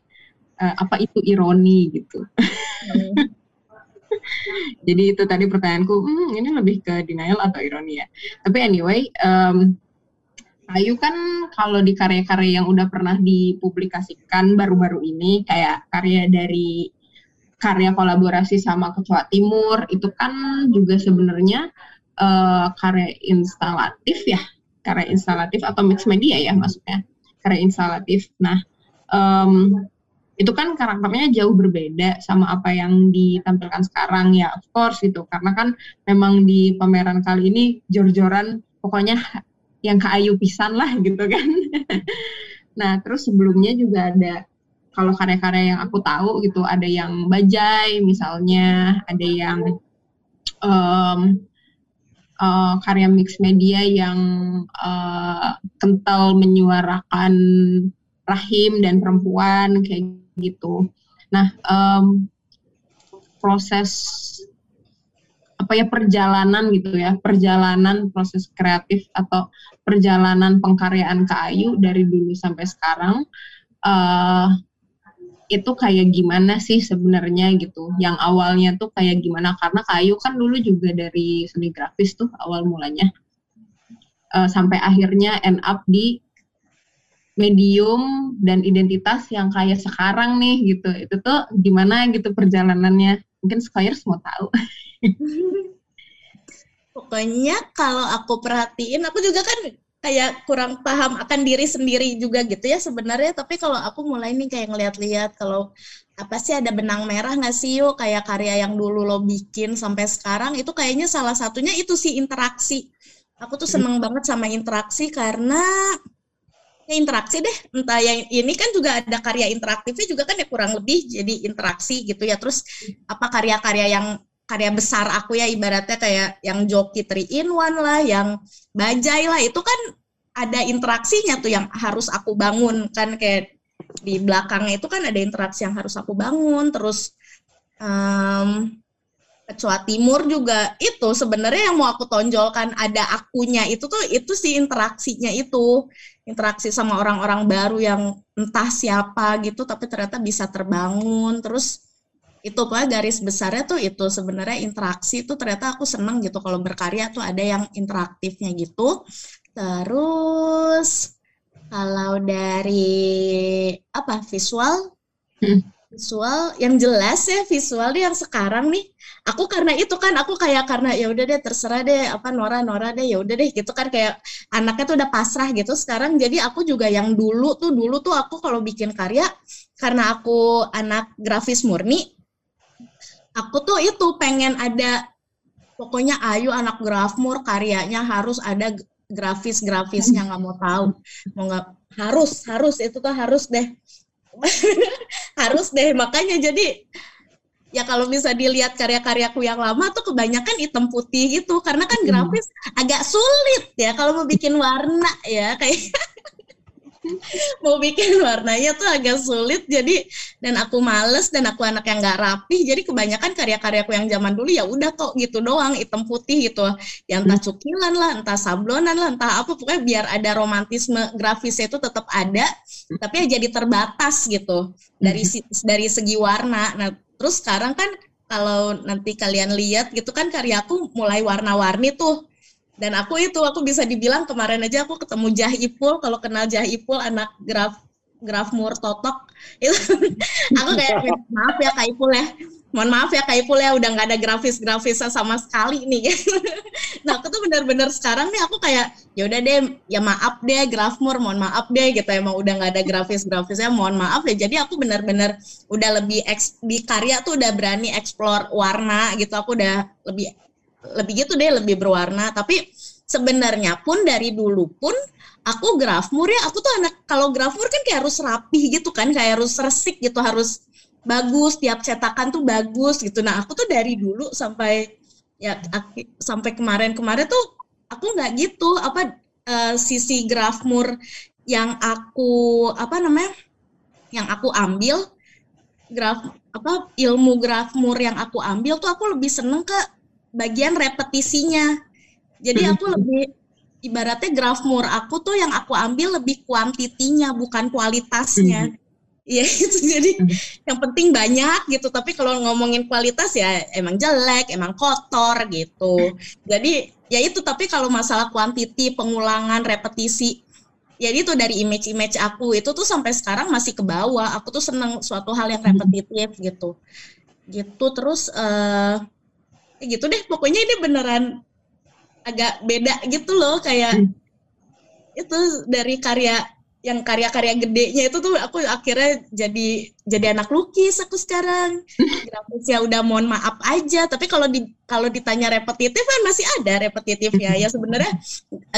uh, apa itu ironi gitu hmm. jadi itu tadi pertanyaanku hmm, ini lebih ke denial atau ironi ya tapi anyway um, Ayu kan kalau di karya-karya yang udah pernah dipublikasikan baru-baru ini kayak karya dari karya kolaborasi sama Ketua Timur itu kan juga sebenarnya uh, karya instalatif ya, karya instalatif atau mix media ya maksudnya, karya instalatif. Nah, um, itu kan karakternya jauh berbeda sama apa yang ditampilkan sekarang ya, of course gitu, karena kan memang di pameran kali ini jor-joran pokoknya yang keayu pisan lah gitu kan. nah, terus sebelumnya juga ada kalau karya-karya yang aku tahu gitu ada yang bajai misalnya ada yang um, uh, karya mix media yang uh, kental menyuarakan rahim dan perempuan kayak gitu nah um, proses apa ya perjalanan gitu ya perjalanan proses kreatif atau perjalanan pengkaryaan kayu dari dulu sampai sekarang uh, itu kayak gimana sih sebenarnya gitu. Yang awalnya tuh kayak gimana karena kayu kan dulu juga dari seni grafis tuh awal mulanya. Uh, sampai akhirnya end up di medium dan identitas yang kayak sekarang nih gitu. Itu tuh gimana gitu perjalanannya. Mungkin Squires mau tahu. Pokoknya kalau aku perhatiin, aku juga kan kayak kurang paham akan diri sendiri juga gitu ya sebenarnya. Tapi kalau aku mulai nih kayak ngeliat-liat kalau apa sih ada benang merah nggak sih yuk kayak karya yang dulu lo bikin sampai sekarang itu kayaknya salah satunya itu sih interaksi. Aku tuh seneng banget sama interaksi karena interaksi deh entah yang ini kan juga ada karya interaktifnya juga kan ya kurang lebih jadi interaksi gitu ya. Terus apa karya-karya yang karya besar aku ya ibaratnya kayak yang joki three in one lah, yang bajai lah itu kan ada interaksinya tuh yang harus aku bangun kan kayak di belakangnya itu kan ada interaksi yang harus aku bangun. Terus um, Kecoa Timur juga itu sebenarnya yang mau aku tonjolkan ada akunya itu tuh itu sih interaksinya itu. Interaksi sama orang-orang baru yang entah siapa gitu tapi ternyata bisa terbangun. Terus itu apa garis besarnya tuh itu sebenarnya interaksi itu ternyata aku seneng gitu kalau berkarya tuh ada yang interaktifnya gitu. Terus kalau dari apa visual? Hmm. Visual yang jelas ya visual yang sekarang nih aku karena itu kan aku kayak karena ya udah deh terserah deh apa Nora Nora deh ya udah deh gitu kan kayak anaknya tuh udah pasrah gitu. Sekarang jadi aku juga yang dulu tuh dulu tuh aku kalau bikin karya karena aku anak grafis murni aku tuh itu pengen ada pokoknya Ayu anak grafmur karyanya harus ada grafis grafisnya nggak mau tahu. Mau nggak harus harus itu tuh harus deh. Harus deh makanya jadi ya kalau bisa dilihat karya-karyaku yang lama tuh kebanyakan hitam putih gitu. Karena kan hmm. grafis hmm. agak sulit ya kalau mau bikin warna ya kayak mau bikin warnanya tuh agak sulit. Jadi dan aku males dan aku anak yang nggak rapi jadi kebanyakan karya-karyaku yang zaman dulu ya udah kok gitu doang hitam putih gitu. Yang entah cukilan lah entah sablonan lah entah apa. Pokoknya biar ada romantisme grafisnya itu tetap ada tapi ya jadi terbatas gitu. Dari dari segi warna. Nah terus sekarang kan kalau nanti kalian lihat gitu kan karyaku mulai warna-warni tuh. Dan aku itu aku bisa dibilang kemarin aja aku ketemu Jah Ipul. Kalau kenal Jah Ipul anak graf graf mur totok. Itu aku kayak maaf ya Kak Ipul ya mohon maaf ya Kak Ipul ya udah nggak ada grafis-grafisnya sama sekali nih. Nah aku tuh bener-bener sekarang nih aku kayak ya udah deh ya maaf deh grafmur mohon maaf deh gitu emang udah nggak ada grafis-grafisnya mohon maaf ya. Jadi aku bener-bener udah lebih di karya tuh udah berani explore warna gitu. Aku udah lebih lebih gitu deh lebih berwarna. Tapi sebenarnya pun dari dulu pun aku grafmur ya aku tuh anak kalau grafmur kan kayak harus rapih gitu kan kayak harus resik gitu harus bagus tiap cetakan tuh bagus gitu nah aku tuh dari dulu sampai ya sampai kemarin-kemarin tuh aku nggak gitu apa uh, sisi grafmur yang aku apa namanya yang aku ambil graf apa ilmu grafmur yang aku ambil tuh aku lebih seneng ke bagian repetisinya. Jadi aku hmm. lebih ibaratnya graf mur aku tuh yang aku ambil lebih kuantitinya bukan kualitasnya. Hmm. Iya itu jadi hmm. yang penting banyak gitu. Tapi kalau ngomongin kualitas ya emang jelek, emang kotor gitu. Jadi ya itu tapi kalau masalah kuantiti, pengulangan, repetisi jadi itu dari image-image aku itu tuh sampai sekarang masih ke bawah. Aku tuh seneng suatu hal yang repetitif gitu. Gitu terus uh, gitu deh pokoknya ini beneran agak beda gitu loh kayak hmm. itu dari karya yang karya-karya gedenya itu tuh aku akhirnya jadi jadi anak lukis aku sekarang. Grafisnya udah mohon maaf aja tapi kalau di kalau ditanya repetitif kan masih ada repetitif ya ya sebenarnya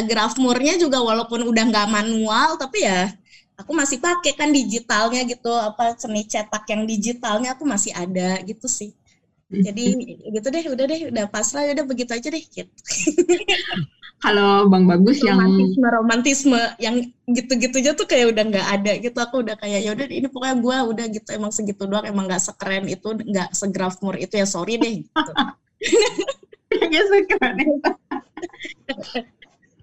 grafmurnya juga walaupun udah nggak manual tapi ya aku masih pakai kan digitalnya gitu apa seni cetak yang digitalnya aku masih ada gitu sih jadi gitu deh udah deh udah pasrah udah begitu aja deh gitu. kalau bang bagus romantisme, yang romantisme romantisme yang gitu-gitu aja tuh kayak udah nggak ada gitu aku udah kayak ya udah ini pokoknya gue udah gitu emang segitu doang emang nggak sekeren itu nggak segrafmur itu ya sorry deh gitu. Sekeren itu.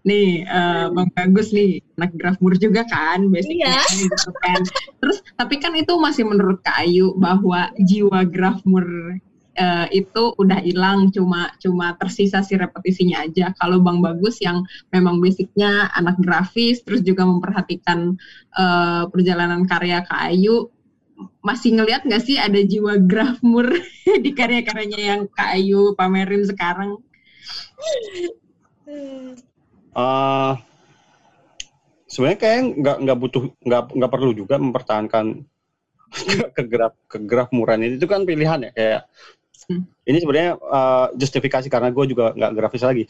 nih uh, bang bagus nih anak grafmur juga kan basicnya iya. gitu kan terus tapi kan itu masih menurut Kak Ayu bahwa jiwa grafmur uh, itu udah hilang cuma cuma tersisa si repetisinya aja kalau bang bagus yang memang basicnya anak grafis terus juga memperhatikan uh, perjalanan karya Kak Ayu masih ngelihat nggak sih ada jiwa grafmur di karya-karyanya yang Kak Ayu pamerin sekarang? Uh, sebenarnya kayak nggak nggak butuh nggak nggak perlu juga mempertahankan ke graf ke graf muran itu kan pilihan ya kayak Hmm. Ini sebenarnya uh, justifikasi karena gue juga nggak grafis lagi.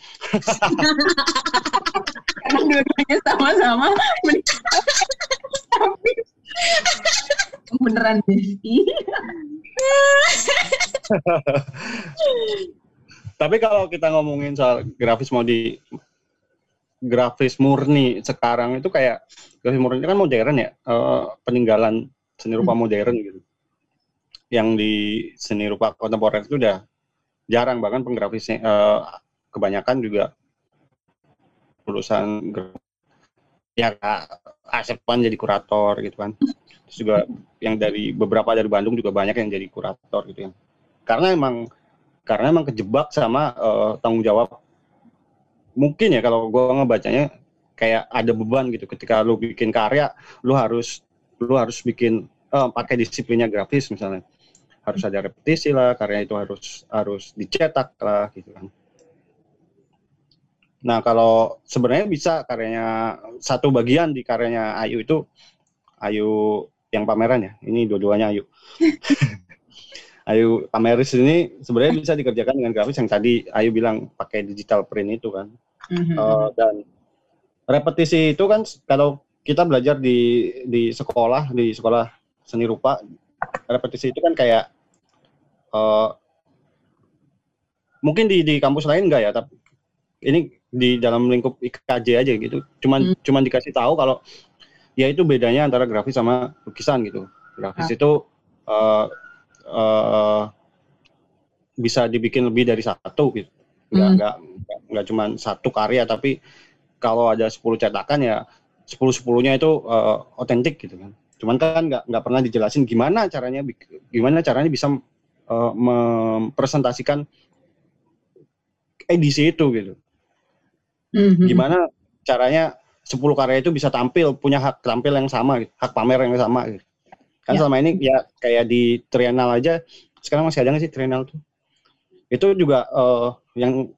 karena dua-duanya sama-sama tapi beneran Besti. tapi kalau kita ngomongin soal grafis mau di grafis murni sekarang itu kayak grafis murni kan modern ya, uh, peninggalan seni rupa hmm. modern gitu yang di seni rupa kontemporer itu udah jarang bahkan penggrafisnya eh, kebanyakan juga lulusan ya Asep kan jadi kurator gitu kan. Terus juga yang dari beberapa dari Bandung juga banyak yang jadi kurator gitu ya. Karena emang karena emang kejebak sama eh, tanggung jawab. Mungkin ya kalau gua ngebacanya kayak ada beban gitu. Ketika lu bikin karya lu harus lu harus bikin eh, pakai disiplinnya grafis misalnya harus ada repetisi lah karya itu harus harus dicetak lah gitu kan. Nah kalau sebenarnya bisa karyanya satu bagian di karyanya Ayu itu Ayu yang pameran ya ini dua-duanya Ayu. Ayu pameris ini sebenarnya bisa dikerjakan dengan grafis yang tadi Ayu bilang pakai digital print itu kan. Mhm. Eh, dan repetisi itu kan kalau kita belajar di di sekolah di sekolah seni rupa repetisi itu kan kayak eh, mungkin di di kampus lain enggak ya tapi ini di dalam lingkup IKJ aja gitu. Cuman cuman dikasih tahu kalau ya itu bedanya antara grafis sama lukisan gitu. Grafis itu eh, eh, bisa dibikin lebih dari satu gitu. Nggak Hmm. nggak nggak- cuma satu karya tapi kalau ada 10 cetakan ya 10 sepuluhnya itu otentik gitu kan. Cuman kan nggak nggak pernah dijelasin gimana caranya gimana caranya bisa eh, mempresentasikan edisi itu gitu Mhm. gimana caranya 10 karya itu bisa tampil punya hak tampil yang sama gitu, hak pamer yang sama gitu. kan Ya. selama ini ya kayak di Trienal aja sekarang masih ada nggak sih Trienal tuh itu juga eh, yang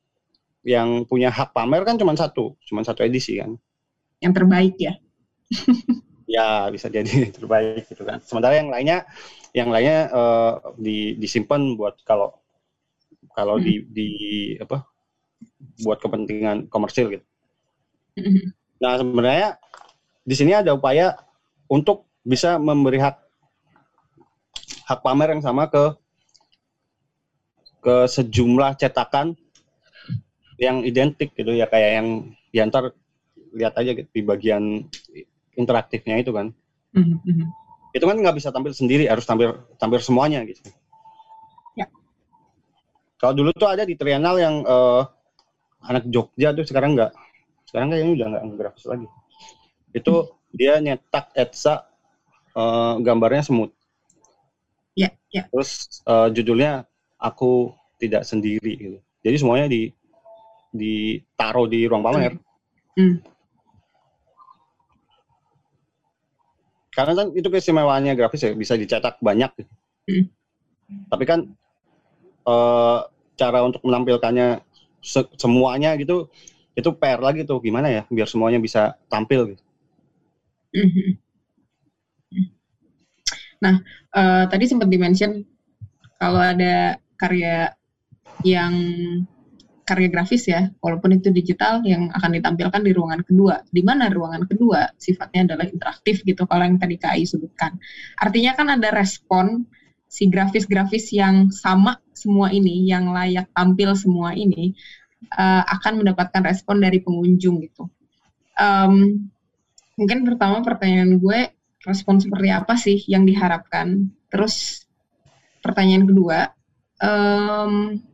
yang punya hak pamer kan cuma satu cuma satu edisi kan yang terbaik ya ya bisa jadi terbaik gitu kan. Sementara yang lainnya yang lainnya eh, di disimpan buat kalau kalau di di apa buat kepentingan komersil gitu. Mhm. Nah, sebenarnya di sini ada upaya untuk bisa memberi hak hak pamer yang sama ke ke sejumlah cetakan yang identik gitu ya. Kayak yang ya ntar lihat aja gitu, di bagian interaktifnya itu kan. Mhm, mhm. itu kan nggak bisa tampil sendiri harus tampil tampil semuanya gitu. Ya. kalau dulu tuh ada di Trienal yang eh, anak Jogja tuh sekarang nggak. Sekarang kayaknya udah nggak grafis lagi. Itu dia nyetak etsa eh, gambarnya semut. Ya ya. Terus eh, judulnya aku tidak sendiri gitu. Jadi semuanya di ditaruh di ruang pamer. Hmm. Karena kan itu keistimewaannya grafis ya bisa dicetak banyak. Hmm. tapi kan eh, cara untuk menampilkannya se- semuanya gitu itu PR lagi tuh gimana ya biar semuanya bisa tampil gitu. Nah, eh, tadi sempat dimention kalau ada karya yang karya grafis ya, walaupun itu digital yang akan ditampilkan di ruangan kedua. Di mana ruangan kedua sifatnya adalah interaktif gitu kalau yang tadi KAI sebutkan. Artinya kan ada respon si grafis-grafis yang sama semua ini, yang layak tampil semua ini eh, akan mendapatkan respon dari pengunjung gitu. Em, mungkin pertama pertanyaan gue respon seperti apa sih yang diharapkan terus pertanyaan kedua em,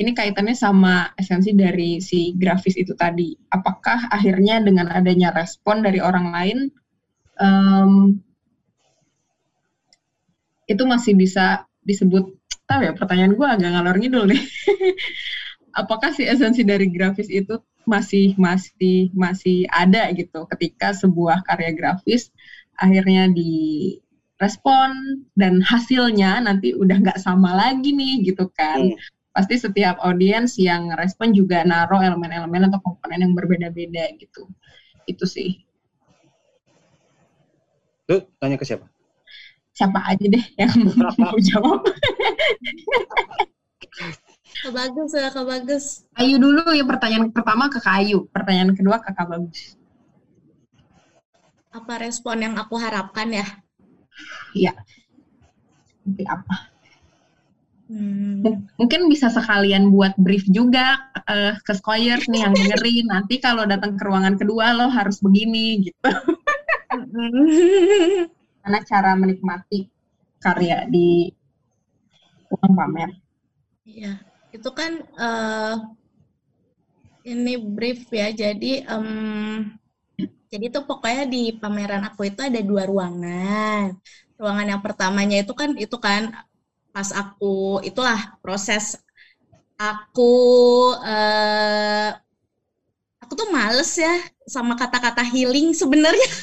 ini kaitannya sama esensi dari si grafis itu tadi. Apakah akhirnya dengan adanya respon dari orang lain em, itu masih bisa disebut tahu ya pertanyaan gue agak ngalor ngidul nih. Apakah si esensi dari grafis itu masih masih masih ada gitu? Ketika sebuah karya grafis akhirnya direspon dan hasilnya nanti udah nggak sama lagi nih gitu kan. Hmm. Pasti setiap audiens yang respon juga naruh elemen-elemen atau komponen yang berbeda-beda gitu itu sih Lu tanya ke siapa? siapa aja deh yang mau jawab Kak Bagus ya, Kak Bagus. Ayu dulu ya pertanyaan pertama ke Kayu pertanyaan kedua ke Kak Bagus Apa respon yang aku harapkan ya? Iya. Seperti apa? Hmm. Mungkin bisa sekalian buat brief juga eh, ke Skoyers nih yang dengerin. Nanti kalau datang ke ruangan kedua lo harus begini gitu. Karena cara menikmati karya di ruang pamer. Iya. itu kan uh, ini brief ya. Jadi um, jadi tuh pokoknya di pameran aku itu ada dua ruangan. Ruangan yang pertamanya itu kan itu kan pas aku itulah proses aku uh, aku tuh males ya sama kata-kata healing sebenarnya.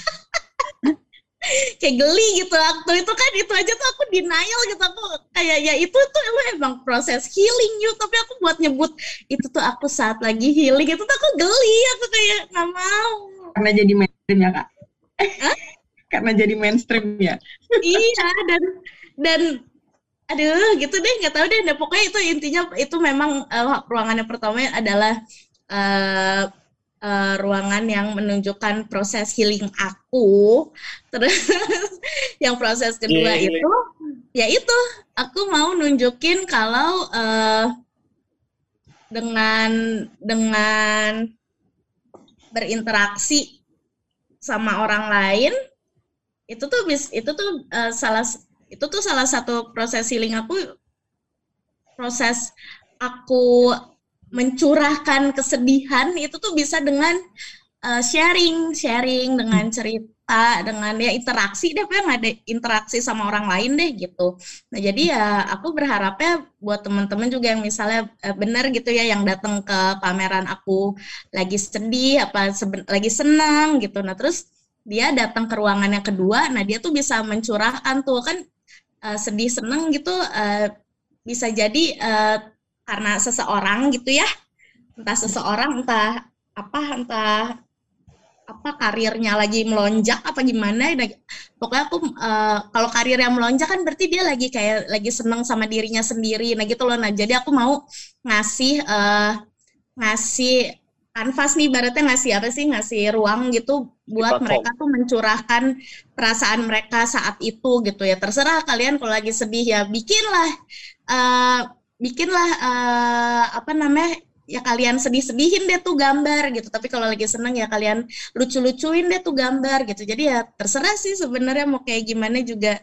kayak geli gitu waktu itu kan itu aja tuh aku denial gitu aku kayak ya itu tuh emang proses healing yuk. Tapi aku buat nyebut itu tuh aku saat lagi healing itu tuh aku geli aku kayak nggak mau. Karena jadi mainstream ya kak? Karena jadi mainstream ya? Iya dan dan aduh gitu deh nggak tahu deh nah, pokoknya itu intinya itu memang uh, ruangan yang pertama adalah uh, uh, ruangan yang menunjukkan proses healing aku. Terus yang proses kedua yeah, itu yeah. ya itu aku mau nunjukin kalau uh, dengan dengan berinteraksi sama orang lain itu tuh bis itu tuh uh, salah itu tuh salah satu proses healing aku proses aku mencurahkan kesedihan itu tuh bisa dengan uh, sharing, sharing dengan cerita, dengan ya interaksi deh, yang ada interaksi sama orang lain deh gitu. Nah jadi ya aku berharapnya buat teman-teman juga yang misalnya uh, benar gitu ya yang datang ke pameran aku lagi sedih apa lagi senang gitu. Nah terus dia datang ke ruangan yang kedua, nah dia tuh bisa mencurahkan tuh kan uh, sedih seneng gitu uh, bisa jadi uh, karena seseorang gitu ya. Entah seseorang entah apa entah apa karirnya lagi melonjak apa gimana. Pokoknya aku uh, kalau karir yang melonjak kan berarti dia lagi kayak lagi seneng sama dirinya sendiri. Nah gitu loh nah jadi aku mau ngasih uh, ngasih kanvas nih baratnya ngasih apa sih? Ngasih ruang gitu buat mereka tuh mencurahkan perasaan mereka saat itu gitu ya. Terserah kalian kalau lagi sedih ya bikinlah uh, bikinlah uh, apa namanya ya kalian sedih-sedihin deh tuh gambar gitu. Tapi kalau lagi seneng ya kalian lucu-lucuin deh tuh gambar gitu. Jadi ya terserah sih sebenarnya mau kayak gimana juga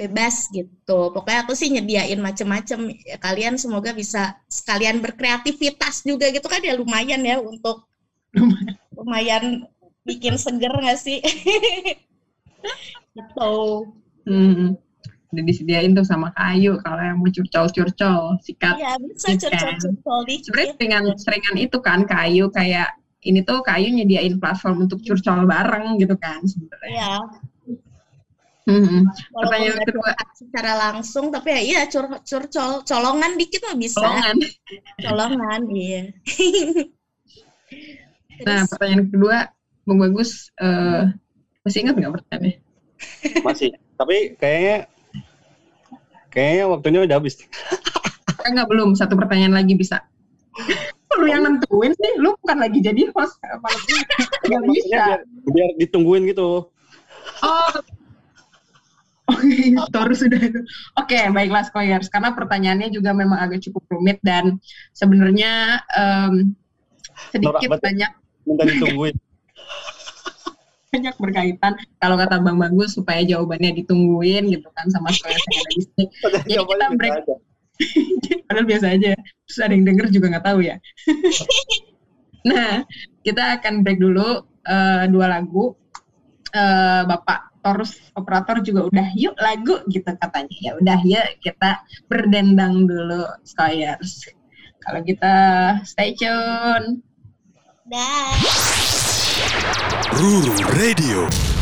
bebas gitu. Pokoknya aku sih nyediain macem-macem. Ya, kalian semoga bisa sekalian berkreativitas juga gitu kan ya lumayan ya untuk lumayan. bikin seger gak sih? Gitu. Hmm. Udah disediain tuh sama kayu kalau yang mau curcol-curcol sikat iya bisa kan. curcol-curcol dikit. Sebenarnya seringan seringan itu kan kayu kayak ini tuh kayu nyediain platform untuk curcol bareng gitu kan sebenarnya. Iya Hmm. Pertanyaan kedua secara langsung tapi ya iya cur curcol colongan dikit mah bisa. Colongan. colongan iya. nah pertanyaan kedua Bang Bagus uh, masih ingat nggak pertanyaannya? Masih. Tapi kayaknya Kayaknya waktunya udah habis. Enggak belum, satu pertanyaan lagi bisa. Lu yang nentuin sih, lu bukan lagi jadi host. Gak bisa. Biar, biar ditungguin gitu. Oh, Oke, sudah itu. Oke, baiklah Skoyers. Karena pertanyaannya juga memang agak cukup rumit dan sebenarnya um, sedikit Norak, banyak. Minta ditungguin banyak berkaitan kalau kata Bang Bagus supaya jawabannya ditungguin gitu kan sama saya Jadi kita break. Padahal biasa aja. Terus ada yang denger juga nggak tahu ya. nah, kita akan break dulu uh, dua lagu. Uh, Bapak Torus operator juga udah yuk lagu gitu katanya. Ya udah ya kita berdendang dulu Skyers. Kalau kita stay tune. Dah. Ruru Radio.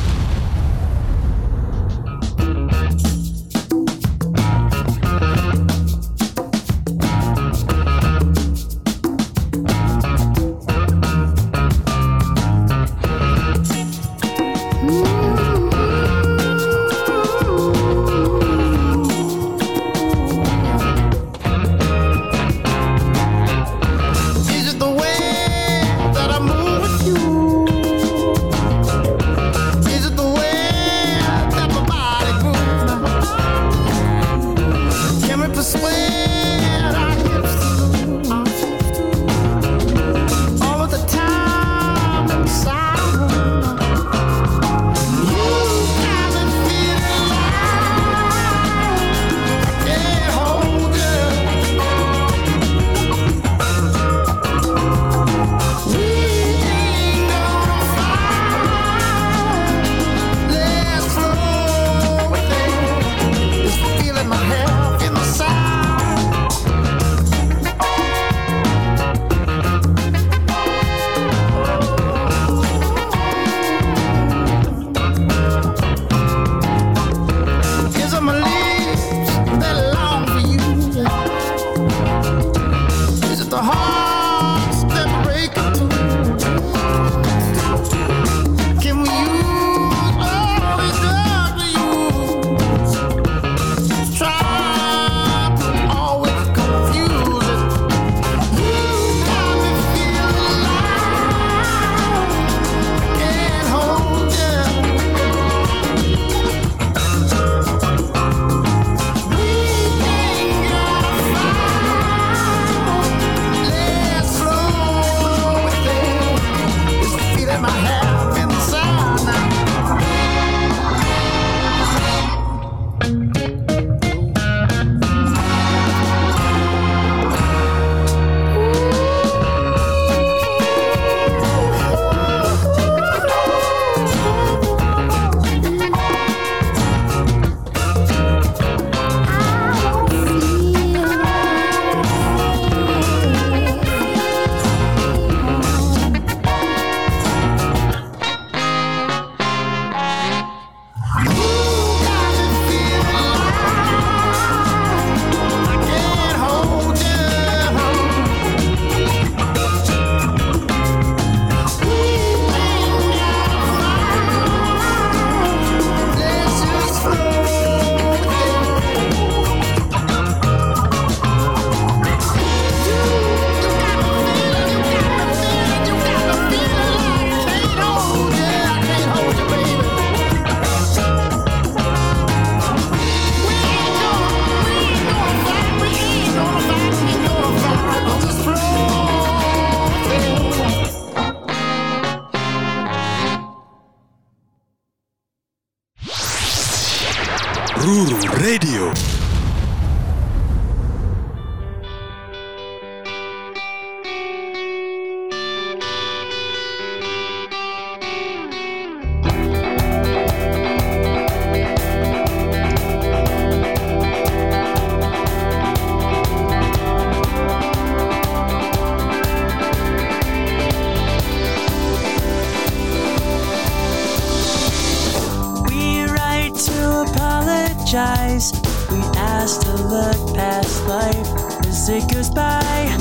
I,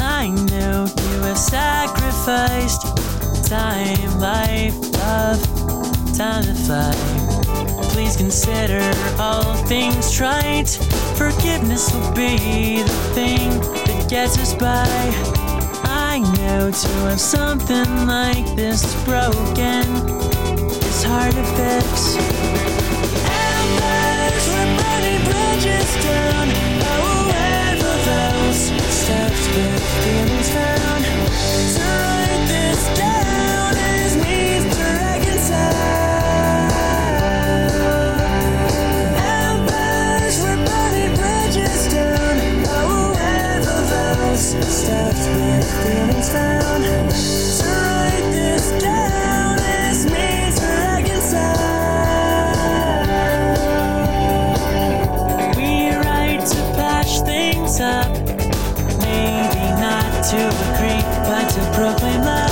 I know you have sacrificed time, life, love, time to fly. Please consider all things trite. Forgiveness will be the thing that gets us by. I know to have something like this broken is hard to fix. Empires were burning bridges down steps, but feelings found. to proclaim life.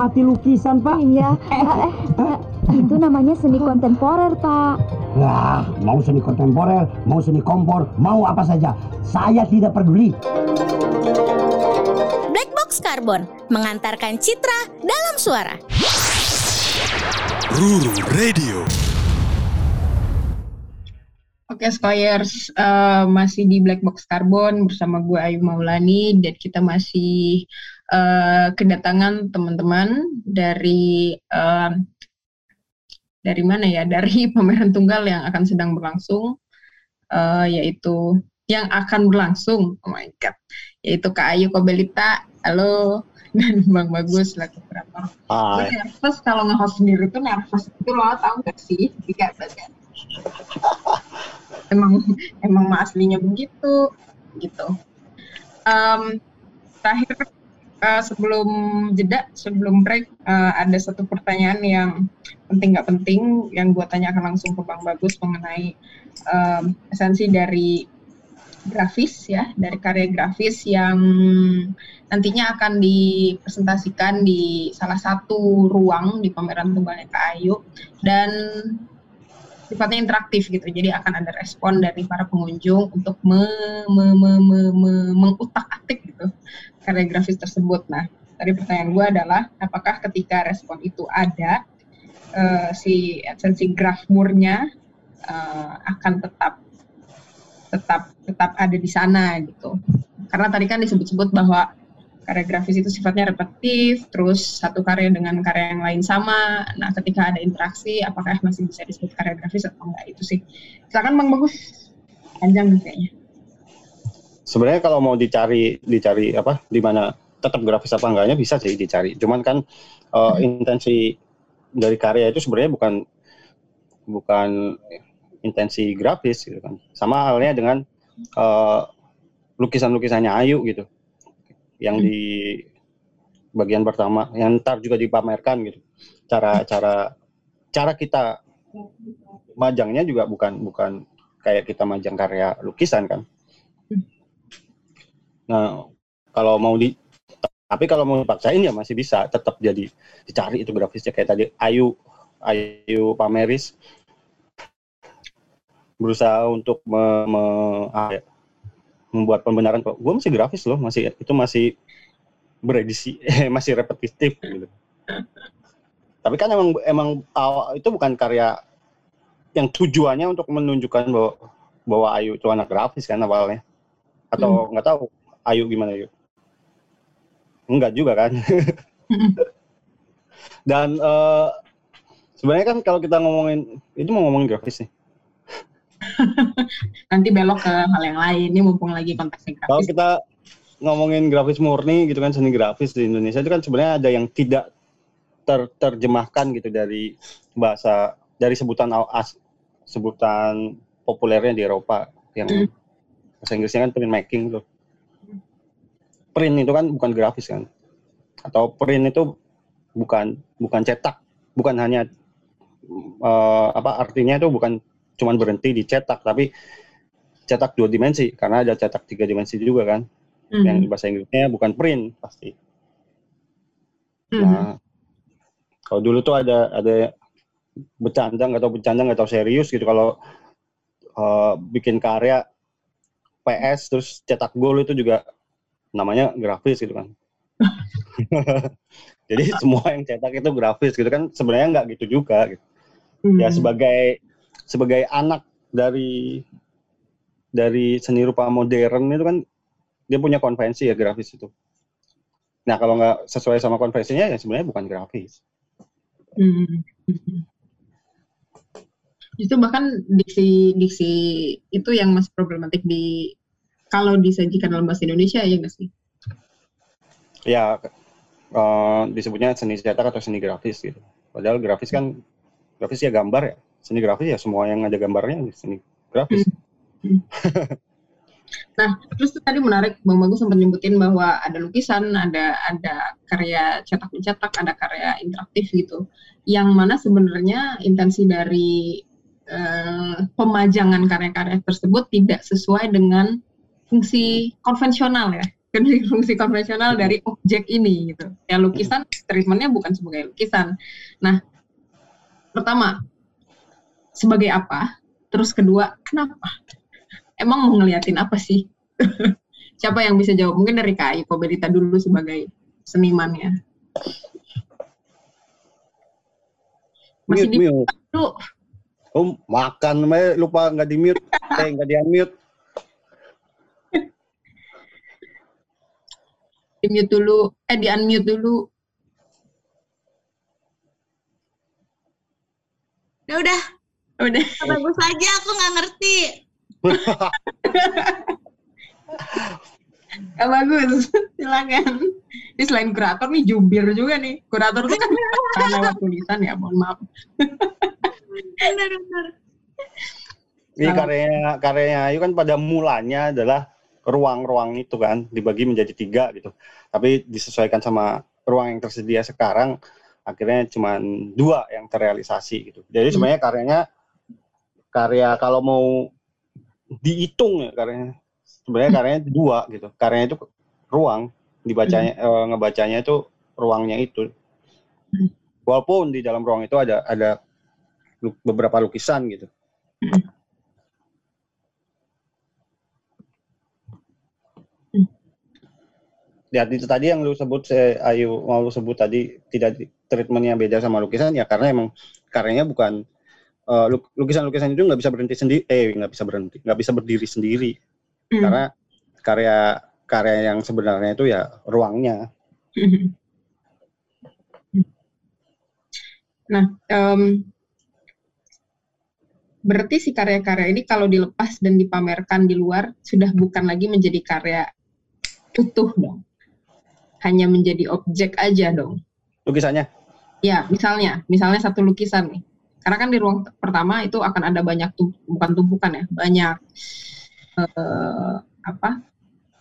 mengamati lukisan, Pak? Iya. Eh, eh, eh. Itu namanya seni kontemporer, Pak. Lah, mau seni kontemporer, mau seni kompor, mau apa saja. Saya tidak peduli. Black Box Carbon mengantarkan citra dalam suara. Ruru Radio. Oke, okay, Skyers uh, masih di Black Box Carbon bersama gue Ayu Maulani dan kita masih eh, kedatangan teman-teman dari eh, dari mana ya? Dari pameran tunggal yang akan sedang berlangsung, eh, yaitu yang akan berlangsung. Oh my god, yaitu Kak Ayu Kobelita, halo, dan Bang Bagus selaku. Gue Hai. nervous kalau nge-host sendiri tuh nervous itu lo tau gak sih? Jika badan emang emang aslinya begitu gitu. Em, terakhir eh, sebelum jeda sebelum break eh, ada satu pertanyaan yang penting nggak penting yang gue tanyakan langsung ke Bang Bagus mengenai em, esensi dari grafis ya dari karya grafis yang nantinya akan dipresentasikan di salah satu ruang di pameran tunggalnya Kak Ayu dan sifatnya interaktif gitu. Jadi akan ada respon dari para pengunjung untuk me, me, me, me, me- mengutak-atik gitu karya grafis tersebut. Nah, tadi pertanyaan gue adalah apakah ketika respon itu ada eh, si esensi grafmurnya eh, akan tetap tetap tetap ada di sana gitu. Karena tadi kan disebut-sebut bahwa karya grafis itu sifatnya repetitif, terus satu karya dengan karya yang lain sama. Nah, ketika ada interaksi, apakah masih bisa disebut karya grafis atau enggak itu sih. Silakan Bang Bagus. Panjang nih kayaknya. Sebenarnya kalau mau dicari dicari apa di mana tetap grafis apa enggaknya bisa sih dicari. Cuman kan eh, intensi dari karya itu sebenarnya bukan bukan intensi grafis gitu kan. Sama halnya dengan eh, lukisan-lukisannya Ayu gitu. Yang di bagian pertama yang ntar juga dipamerkan gitu. Cara cara cara kita majangnya juga bukan bukan kayak kita majang karya lukisan kan. Nah, kalau mau di tapi kalau mau dipaksain ya masih bisa tetap jadi dicari itu grafisnya kayak tadi Ayu Ayu Pameris. Berusaha untuk me- me- ya, membuat pembenaran kok gue masih grafis loh masih itu masih beredisi masih repetitif gitu. Tapi kan emang emang awal- itu bukan karya yang tujuannya untuk menunjukkan bahwa bahwa Ayu itu anak grafis kan awalnya. Atau nggak tahu Ayu gimana Ayu enggak juga kan dan eh, sebenarnya kan kalau kita ngomongin itu mau ngomongin grafis nih Nanti belok ke hal yang lain. Ini mumpung lagi konteksnya Kalau grafis. kita ngomongin grafis murni gitu kan seni grafis di Indonesia itu kan sebenarnya ada yang tidak terjemahkan gitu dari bahasa dari sebutan as, sebutan populernya di Eropa yang Hmm. bahasa Inggrisnya kan printmaking tuh. Print itu kan bukan grafis kan. Atau print itu bukan bukan cetak, bukan hanya eh, apa artinya itu bukan cuman berhenti di cetak tapi cetak dua dimensi karena ada cetak tiga dimensi juga kan Mhm. yang bahasa Inggrisnya bukan print pasti. Mhm. Nah, kalau dulu tuh ada ada bercanda nggak tahu bercanda nggak tahu serius gitu kalau eh, bikin karya PS terus cetak gol itu juga namanya grafis gitu kan. Jadi semua yang cetak itu grafis gitu kan sebenarnya nggak gitu juga gitu. Ya Mhm. sebagai sebagai anak dari dari seni rupa modern itu kan dia punya konvensi ya grafis itu. Nah kalau nggak sesuai sama konvensinya ya sebenarnya bukan grafis. Hmm. Justru bahkan diksi diksi itu yang masih problematik di kalau disajikan dalam bahasa Indonesia ya nggak sih? Ya eh, disebutnya seni cetak atau seni grafis gitu. Padahal grafis kan grafis ya gambar ya. Seni grafis ya semua yang ada gambarnya seni grafis. Nah, terus tadi menarik Bang Bagus sempat nyebutin bahwa ada lukisan, ada ada karya cetak mencetak, ada karya interaktif gitu. Yang mana sebenarnya intensi dari eh, pemajangan karya-karya tersebut tidak sesuai dengan fungsi konvensional ya. Kan fungsi konvensional dari objek ini gitu. Ya lukisan treatmentnya bukan sebagai lukisan. Nah, pertama sebagai apa Terus kedua, kenapa? Emang mau ngeliatin apa sih? Siapa yang bisa jawab? Mungkin dari Kak Ayu Kobelita dulu sebagai senimannya. Masih Mute, di mute. dulu. Oh, makan, lupa nggak di mute, eh nggak di unmute. Di mute dulu. Eh, di unmute dulu. Ya udah, Udah. bagus aja aku nggak ngerti. Ya, bagus. Silakan. Ini selain kurator nih jubir juga nih. Kurator tuh kan lewat tulisan ya, mohon maaf. Benar-benar. Ini Salah. karyanya karyanya Ayu kan pada mulanya adalah ruang-ruang itu kan dibagi menjadi tiga gitu. Tapi disesuaikan sama ruang yang tersedia sekarang akhirnya cuma dua yang terrealisasi gitu. Jadi Hmm. sebenarnya karyanya karya kalau mau dihitung ya karyanya sebenarnya karyanya dua gitu. Karyanya itu ruang dibacanya eh, ngebacanya itu ruangnya itu. Hmm. Walaupun di dalam ruang itu ada ada beberapa lukisan gitu. Ya itu tadi yang lu sebut eh, Ayu mau lu sebut tadi tidak treatmentnya beda sama lukisan ya karena emang karyanya bukan eh, luk- lukisan-lukisan itu nggak bisa berhenti sendiri eh nggak bisa berhenti nggak bisa berdiri sendiri Hmm. karena karya karya yang sebenarnya itu ya ruangnya Nah, em, berarti si karya-karya ini kalau dilepas dan dipamerkan di luar sudah bukan lagi menjadi karya utuh dong. Hanya menjadi objek aja dong. lukisannya Ya, misalnya, misalnya satu lukisan nih. Karena kan di ruang pertama itu akan ada banyak tum- bukan tumpukan ya, banyak eh, apa?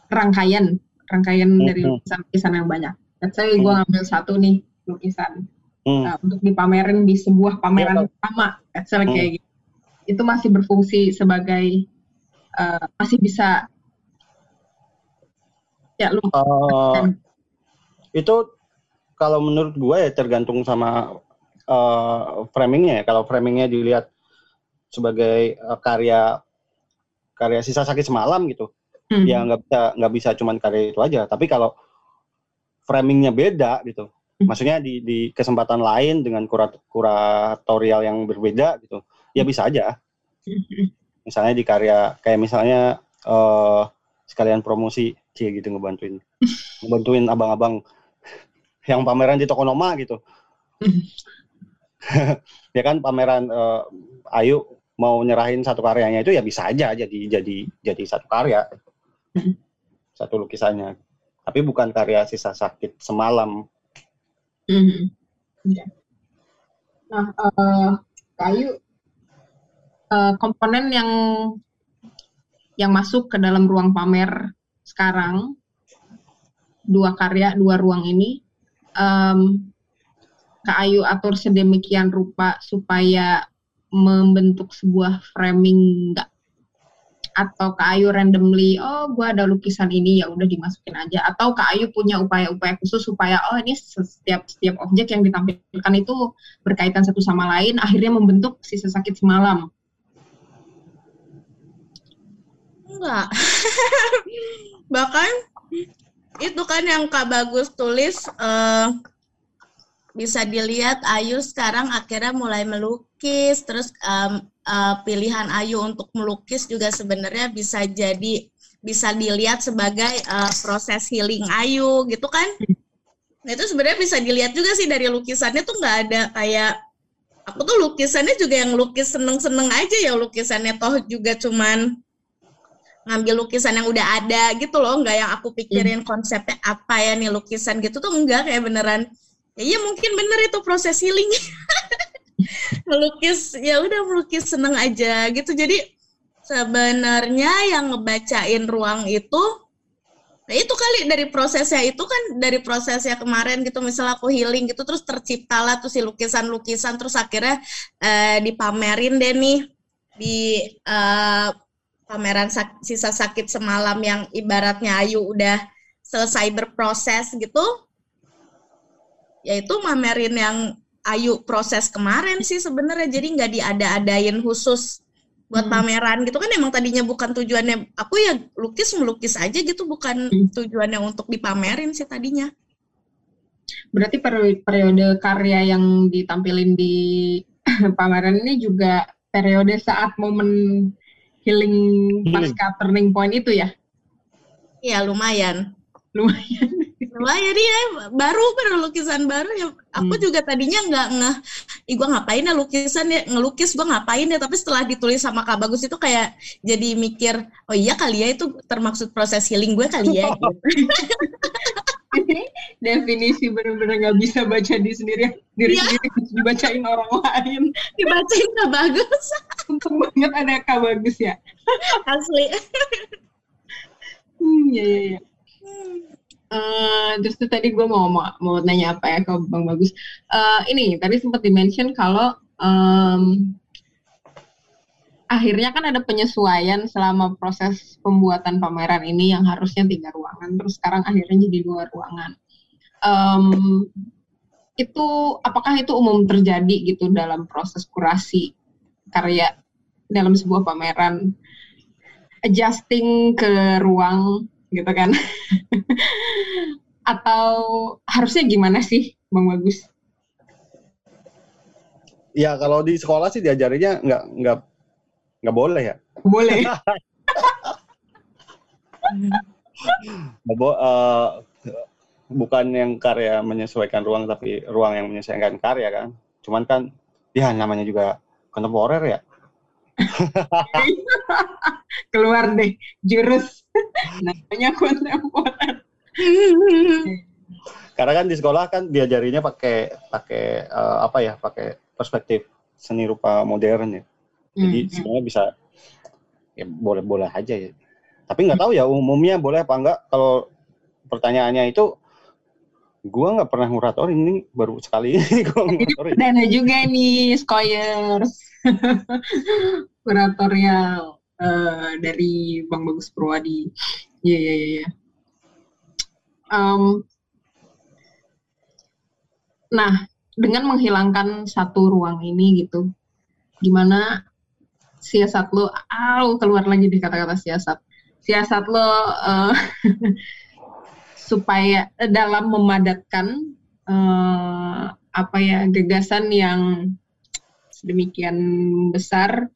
rangkaian, rangkaian dari Mhm. lukisan-lukisan yang banyak. Let's say gue ngambil satu nih lukisan Hmm. Nah, untuk dipamerin di sebuah pameran Iya, utama, let's say Hmm. kayak gitu. Itu masih berfungsi sebagai eh, masih bisa ya lu Eh, itu kalau menurut gue ya tergantung sama eh, framingnya ya. Kalau framingnya dilihat sebagai eh, karya karya sisa sakit semalam gitu, Hmm. ya nggak bisa nggak bisa cuman karya itu aja. Tapi kalau framingnya beda gitu, Hmm. maksudnya di di kesempatan lain dengan kurat, kuratorial yang berbeda gitu, ya bisa aja. Misalnya di karya kayak misalnya eh sekalian promosi, cie gitu ngebantuin, ngebantuin abang-abang yang pameran di Tokonoma gitu. ya kan pameran eh, Ayu mau nyerahin satu karyanya itu ya bisa aja jadi jadi jadi satu karya Hmm. satu lukisannya tapi bukan karya sisa sakit semalam. Oke. Nah, eh, kayu eh, komponen yang yang masuk ke dalam ruang pamer sekarang dua karya dua ruang ini em, Kak Ayu atur sedemikian rupa supaya membentuk sebuah framing enggak atau Kak Ayu randomly oh gua ada lukisan ini ya udah dimasukin aja atau Kak Ayu punya upaya-upaya khusus supaya oh ini setiap setiap objek yang ditampilkan itu berkaitan satu sama lain akhirnya membentuk sisa sakit semalam Enggak. Bahkan itu kan yang Kak Bagus tulis eh, bisa dilihat Ayu sekarang akhirnya mulai melukis terus em, eh, pilihan Ayu untuk melukis juga sebenarnya bisa jadi bisa dilihat sebagai eh, proses healing Ayu gitu kan. Nah itu sebenarnya bisa dilihat juga sih dari lukisannya tuh nggak ada kayak aku tuh lukisannya juga yang lukis seneng-seneng aja ya lukisannya toh juga cuman ngambil lukisan yang udah ada gitu loh nggak yang aku pikirin konsepnya apa ya nih lukisan gitu tuh enggak kayak beneran. Ya iya mungkin bener itu proses healing. Melukis ya udah melukis seneng aja gitu. Jadi sebenarnya yang ngebacain ruang itu nah itu kali dari prosesnya itu kan dari prosesnya kemarin gitu misal aku healing gitu terus terciptalah tuh si lukisan-lukisan terus akhirnya eh, dipamerin deh nih di eh, pameran sak- sisa sakit semalam yang ibaratnya Ayu udah selesai berproses gitu yaitu mamerin yang Ayu proses kemarin sih sebenarnya jadi nggak diada-adain khusus buat Hmm. pameran gitu kan emang tadinya bukan tujuannya aku ya lukis melukis aja gitu bukan Hmm. tujuannya untuk dipamerin sih tadinya Berarti peri- periode karya yang ditampilin di pameran ini juga periode saat momen healing Healing. pasca turning point itu ya? ya lumayan Lumayan. lumayan ya baru baru lukisan baru ya aku Hmm. juga tadinya nggak ngeh ih gua ngapain ya lukisan ya ngelukis gua ngapain ya tapi setelah ditulis sama Kak Bagus itu kayak jadi mikir oh iya kali ya itu termaksud proses healing gue kali ya gitu. Definisi bener-bener nggak bisa baca di sendiri diri Iya. sendiri dibacain orang lain. dibacain Kak Bagus Untung banget ada Kak Bagus ya. asli Hmm, iya, iya, iya. Eh, terus tuh tadi gue mau, mau mau nanya apa ya ke Bang Bagus. Eh, ini tadi sempat dimention kalau em, akhirnya kan ada penyesuaian selama proses pembuatan pameran ini yang harusnya tiga ruangan, terus sekarang akhirnya jadi dua ruangan. Em, itu apakah itu umum terjadi gitu dalam proses kurasi karya dalam sebuah pameran? adjusting ke ruang gitu kan atau harusnya gimana sih bang bagus Ya kalau di sekolah sih diajarinya nggak nggak nggak boleh ya. boleh bo- eh, bukan yang karya menyesuaikan ruang tapi ruang yang menyesuaikan karya kan. Cuman kan ya namanya juga kontemporer ya. keluar deh jurus namanya kontemporer Karena kan di sekolah kan diajarinya pakai pakai eh, apa ya? Pakai perspektif seni rupa modern ya. Jadi Hmm, sebenarnya bisa ya boleh-boleh aja ya. Tapi nggak tahu ya umumnya boleh apa enggak. Kalau pertanyaannya itu gua nggak pernah nguratorin ini baru sekali ini gua nguratorin. dana juga nih Skoyers kuratorial eh, dari bang bagus Purwadi iya iya iya iya. Nah dengan menghilangkan satu ruang ini gitu gimana siasat lo au keluar lagi di kata-kata siasat siasat lo eh, supaya eh, dalam memadatkan eh, apa ya gagasan yang sedemikian besar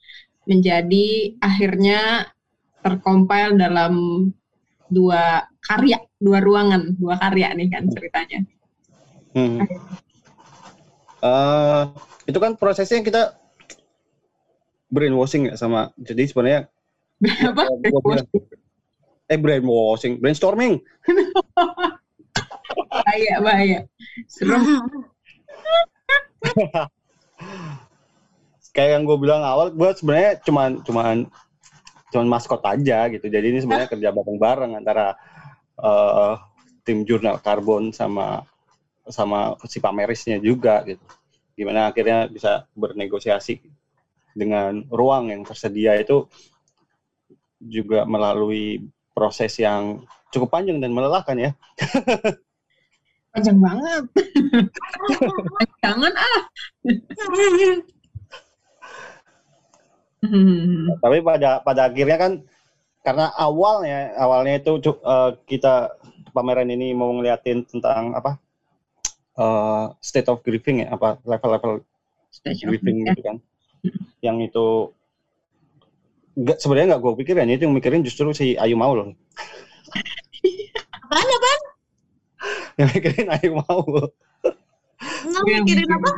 menjadi akhirnya terkompil dalam dua karya dua ruangan dua karya nih kan ceritanya Hmm. Eh, itu kan prosesnya kita brainwashing ya sama? Jadi sebenarnya berapa eh, bilang- eh brainwashing. Brainstorming. Bahaya bahaya. Serem. Kayak yang gue bilang awal gue sebenarnya cuman cuman cuman maskot aja gitu. Jadi ini sebenarnya kerja bareng-bareng antara eh, tim jurnal karbon sama sama si pamerisnya juga gitu. Gimana akhirnya bisa bernegosiasi dengan ruang yang tersedia itu juga melalui proses yang cukup panjang dan melelahkan ya panjang banget jangan ah Hmm. tapi pada pada akhirnya kan karena awalnya awalnya itu eh, kita pameran ini mau ngeliatin tentang apa eh, state of grieving ya apa level-level grieving Grief, ya. gitu kan yang itu nggak sebenarnya nggak gue pikirin. Itu yang mikirin justru si Ayu Maul. Apaan apaan? Yang mikirin Ayu Maul. Nggak mikirin apa?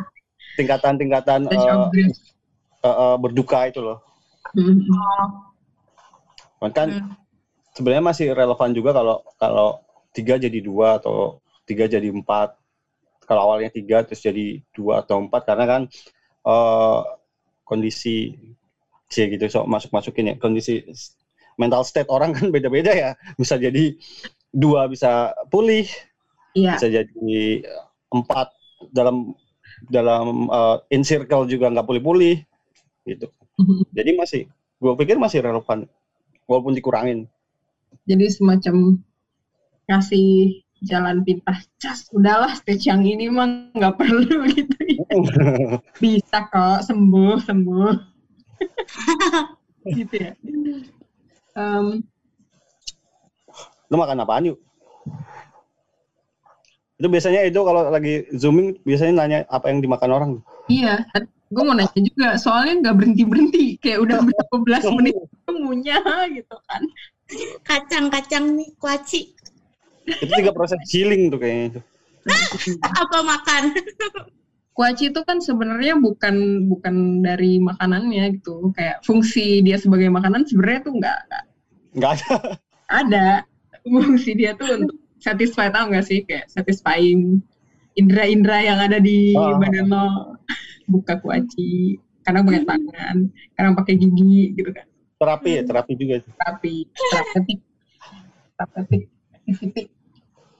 Tingkatan-tingkatan Grief. eh, eh, berduka itu loh. Hmm. oh kan hmm. sebenarnya masih relevan juga kalau kalau tiga jadi dua atau tiga jadi empat. Kalau awalnya tiga terus jadi dua atau empat. Karena kan eh, kondisi C gitu so masuk masukin ya. Kondisi mental state orang kan beda-beda ya. Bisa jadi dua bisa pulih Iya. bisa jadi empat. Dalam dalam eh, in circle juga nggak pulih-pulih gitu. Jadi masih gue pikir masih relevan walaupun dikurangin. Jadi semacam kasih jalan pintas cas udahlah stage yang ini mah nggak perlu gitu bisa kok sembuh sembuh gitu ya. Em, Lu makan apaan yuk? Itu biasanya itu kalau lagi zooming biasanya nanya apa yang dimakan orang. iya, gue mau nanya juga, soalnya nggak berhenti berhenti, kayak udah berapa belas menit ngunyah gitu kan. Kacang-kacang nih, kuaci. Itu juga proses chilling tuh kayaknya itu. Apa makan? Kuaci itu kan sebenarnya bukan bukan dari makanannya gitu, kayak fungsi dia sebagai makanan sebenarnya tuh nggak nggak. Enggak ada. ada. Fungsi dia tuh untuk satisfy tau gak sih? Kayak satisfying indera-indera yang ada di Oh. badan lo. Buka kuaci. Kadang pakai tangan kadang pakai gigi gitu kan. Terapi ya, terapi juga. Itu. tapi terapeutik terapeutik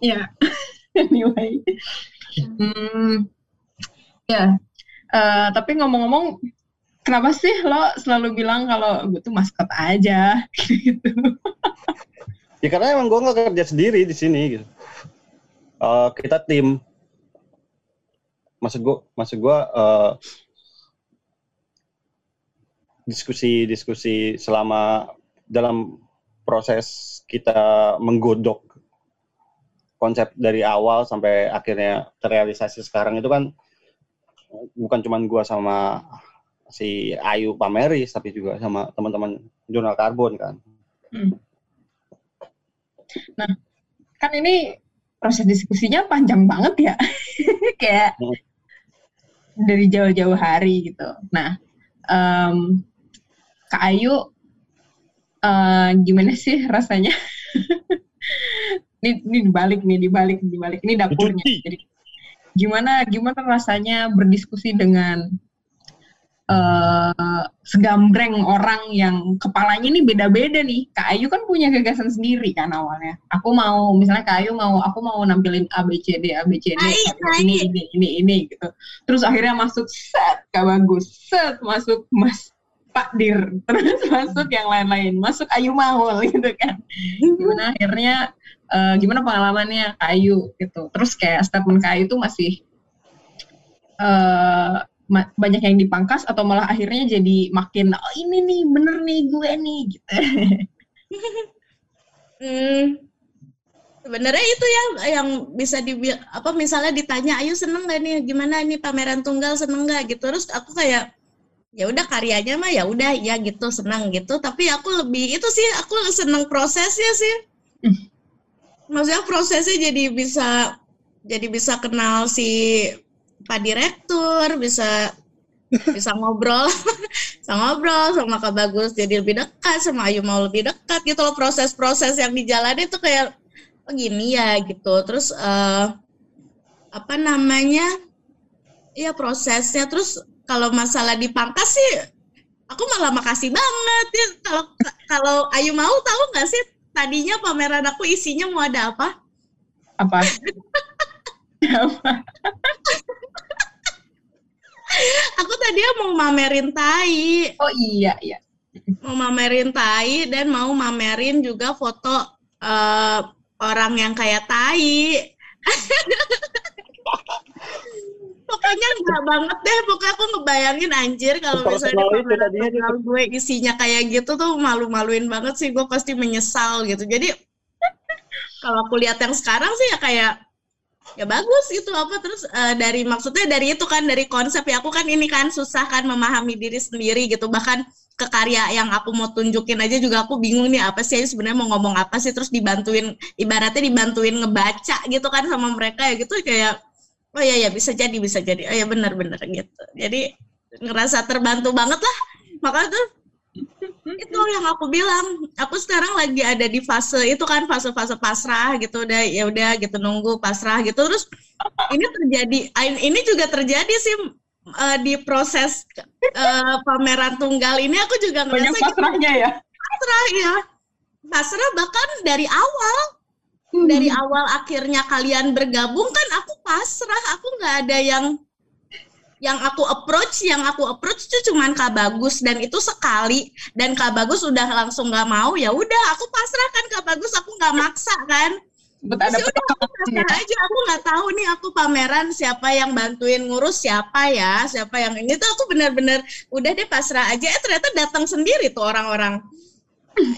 ya. Anyway. Hmm, ya. Eh, tapi ngomong-ngomong kenapa sih lo selalu bilang kalau gue tuh maskot aja? Gitu. Ya karena emang gue nggak kerja sendiri di sini gitu. Eh, kita tim. Maksud gue, maksud gue eh, diskusi-diskusi selama dalam proses kita menggodok konsep dari awal sampai akhirnya terrealisasi sekarang itu kan bukan cuman gua sama si Ayu Pameris tapi juga sama teman-teman jurnal karbon kan. Nah, kan ini proses diskusinya panjang banget ya. Kayak Hmm. dari jauh-jauh hari gitu. Nah, em, Kak Ayu, eh, gimana sih rasanya? ini, ini dibalik nih, dibalik, dibalik. Ini dapurnya. Jadi, gimana, gimana rasanya berdiskusi dengan eh segambreng orang yang kepalanya ini beda-beda nih. Kak Ayu kan punya gagasan sendiri kan awalnya. Aku mau misalnya Kak Ayu mau aku mau nampilin ABCD ABCD ini ini ini ini gitu. Terus akhirnya masuk set Kak Bagus, set masuk Mas Pak Dir, terus masuk yang lain-lain, masuk Ayu Maul gitu kan. Gimana akhirnya eh, gimana pengalamannya Kak Ayu gitu. Terus kayak statement Kak Ayu tuh masih eh ma- banyak yang dipangkas atau malah akhirnya jadi makin oh ini nih bener nih gue nih gitu. Hmm, sebenarnya itu ya yang bisa di apa misalnya ditanya ayo seneng gak nih? Gimana nih pameran tunggal seneng gak gitu. Terus aku kayak ya udah karyanya mah ya udah ya gitu seneng gitu. Tapi aku lebih itu sih aku seneng prosesnya sih maksudnya prosesnya jadi bisa jadi bisa kenal si pak direktur bisa bisa ngobrol bisa ngobrol sama Kak Bagus jadi lebih dekat sama Ayu mau lebih dekat gitu loh. Proses-proses yang dijalani tuh kayak oh ya gitu. Terus eh, apa namanya ya prosesnya. Terus kalau masalah dipangkas sih aku malah makasih banget ya. Kalau kalau Ayu mau tahu nggak sih tadinya pameran aku isinya mau ada apa Apa? Apa? aku tadinya mau mamerin tai Oh iya iya. mau mamerin tai dan mau mamerin juga foto eh, orang yang kayak tai. pokoknya enggak banget deh, pokoknya aku ngebayangin anjir kalau misalnya Personal itu pameran tadinya tunggal gue isinya kayak gitu tuh malu-maluin banget sih, gue pasti menyesal gitu. Jadi kalau aku lihat yang sekarang sih ya kayak ya bagus itu apa terus eh, dari maksudnya dari itu kan dari konsep ya aku kan ini kan susah kan memahami diri sendiri gitu bahkan ke karya yang aku mau tunjukin aja juga aku bingung nih apa sih sebenarnya mau ngomong apa sih terus dibantuin ibaratnya dibantuin ngebaca gitu kan sama mereka ya gitu kayak oh ya ya bisa jadi bisa jadi. Oh ya benar-benar gitu. Jadi ngerasa terbantu banget lah. Makanya tuh itu yang aku bilang. Aku sekarang lagi ada di fase itu kan fase-fase pasrah gitu udah ya udah gitu nunggu pasrah gitu. Terus ini terjadi ini juga terjadi sih eh, di proses eh, pameran tunggal ini. Aku juga Banyak ngerasa gitu, pasrahnya ya. pasrah ya pasrah bahkan dari awal dari awal akhirnya kalian bergabung kan aku pasrah aku nggak ada yang yang aku approach yang aku approach itu cuman Kak Bagus. Dan itu sekali dan Kak Bagus udah langsung nggak mau ya udah aku pasrah kan Kak Bagus aku nggak maksa kan. Sempet ada ya udah aku pasrah aja aku nggak tahu nih aku pameran siapa yang bantuin ngurus siapa ya siapa yang ini tuh aku benar-benar udah deh pasrah aja. Eh ternyata datang sendiri tuh orang-orang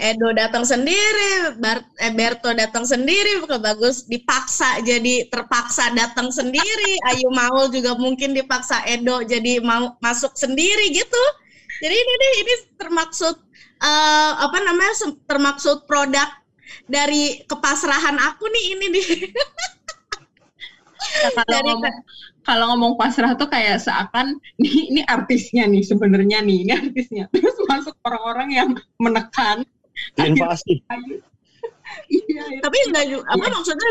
Edo datang sendiri, Bar eh, Berto datang sendiri, bagus dipaksa jadi terpaksa datang sendiri. Ayu Maul juga mungkin dipaksa Edo jadi mau masuk sendiri gitu. Jadi ini nih ini termaksud eh, apa namanya termaksud produk dari kepasrahan aku nih ini nih. Ya, kalau Dari- ngomong kalau ngomong pasrah tuh kayak seakan nih ini artisnya nih sebenarnya nih ini artisnya terus masuk orang-orang yang menekan Invasi. Ayu. iya iya. Tapi enggak ju- apa maksudnya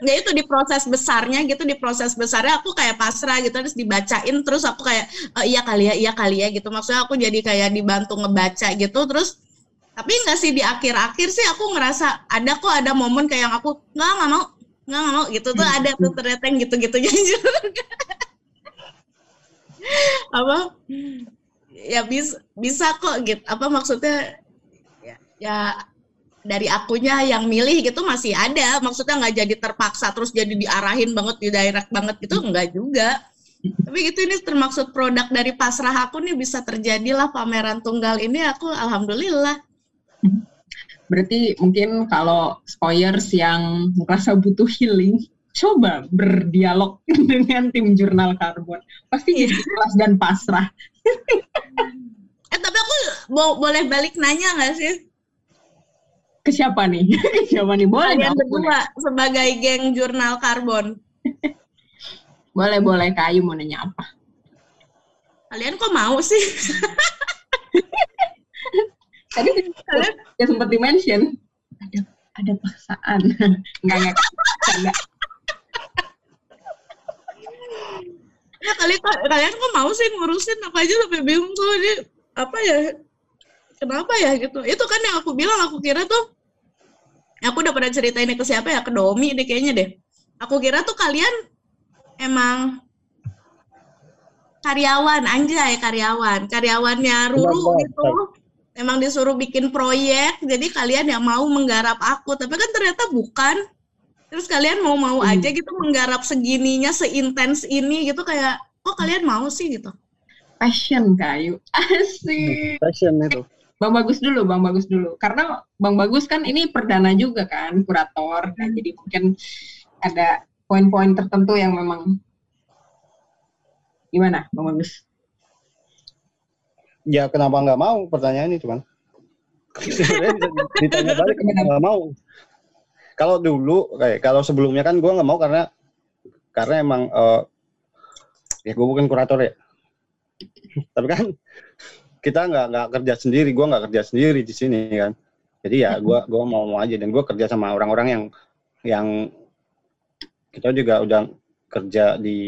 enggak itu di proses besarnya gitu di proses besarnya aku kayak pasrah gitu terus dibacain terus aku kayak "Oh, iya kali ya iya kali ya gitu maksudnya aku jadi kayak dibantu ngebaca gitu terus tapi enggak sih di akhir-akhir sih aku ngerasa ada kok ada momen kayak yang aku nggak nggak mau nggak nggak mau gitu. Tuh ada tuh ternyata yang gitu-gitu jujur apa? Ya bisa bisa kok gitu apa maksudnya ya, ya dari akunya yang milih gitu masih ada. Maksudnya nggak jadi terpaksa terus jadi diarahin banget di direct banget gitu enggak juga. Tapi gitu ini termaksud produk dari pasrah aku nih bisa terjadilah pameran tunggal ini aku alhamdulillah Berarti mungkin kalau spoilers yang merasa butuh healing, coba berdialog dengan tim jurnal karbon. Pasti jadi ikhlas dan pasrah. eh tapi aku bo- boleh balik nanya nggak sih Ke siapa nih? Ke siapa nih? Boleh kalian nggak? berdua sebagai geng jurnal karbon Boleh, boleh. Kayu mau nanya apa? kalian kok mau sih Tadi kalian ya sempat di-mention. Ada, ada paksaan. Enggak, enggak. Canda. ya kali kalian kok mau sih ngurusin aku aja sampai bingung tuh ini apa ya kenapa ya gitu itu kan yang aku bilang aku kira tuh aku udah pernah cerita ini ke siapa ya ke Domi deh kayaknya deh aku kira tuh kalian emang karyawan anjay karyawan karyawannya Ruru gitu emang disuruh bikin proyek jadi kalian yang mau menggarap aku tapi kan ternyata bukan terus kalian mau-mau aja gitu menggarap segininya seintens ini gitu kayak kok kalian mau sih gitu Passion kayu. Asik. Passion itu. Bang Bagus dulu, Bang Bagus dulu. Karena Bang Bagus kan ini perdana juga kan, kurator. Nah, jadi mungkin ada poin-poin tertentu yang memang gimana, Bang Bagus? Ya kenapa nggak mau pertanyaan ini cuman. Ditanya balik kenapa nggak mau. Kalau dulu kayak kalau sebelumnya kan gue nggak mau karena karena emang eh, ya gue bukan kurator ya. Tapi kan kita nggak nggak kerja sendiri, gue nggak kerja sendiri di sini kan. Jadi ya gue gua mau mau aja dan gue kerja sama orang-orang yang yang kita juga udah kerja di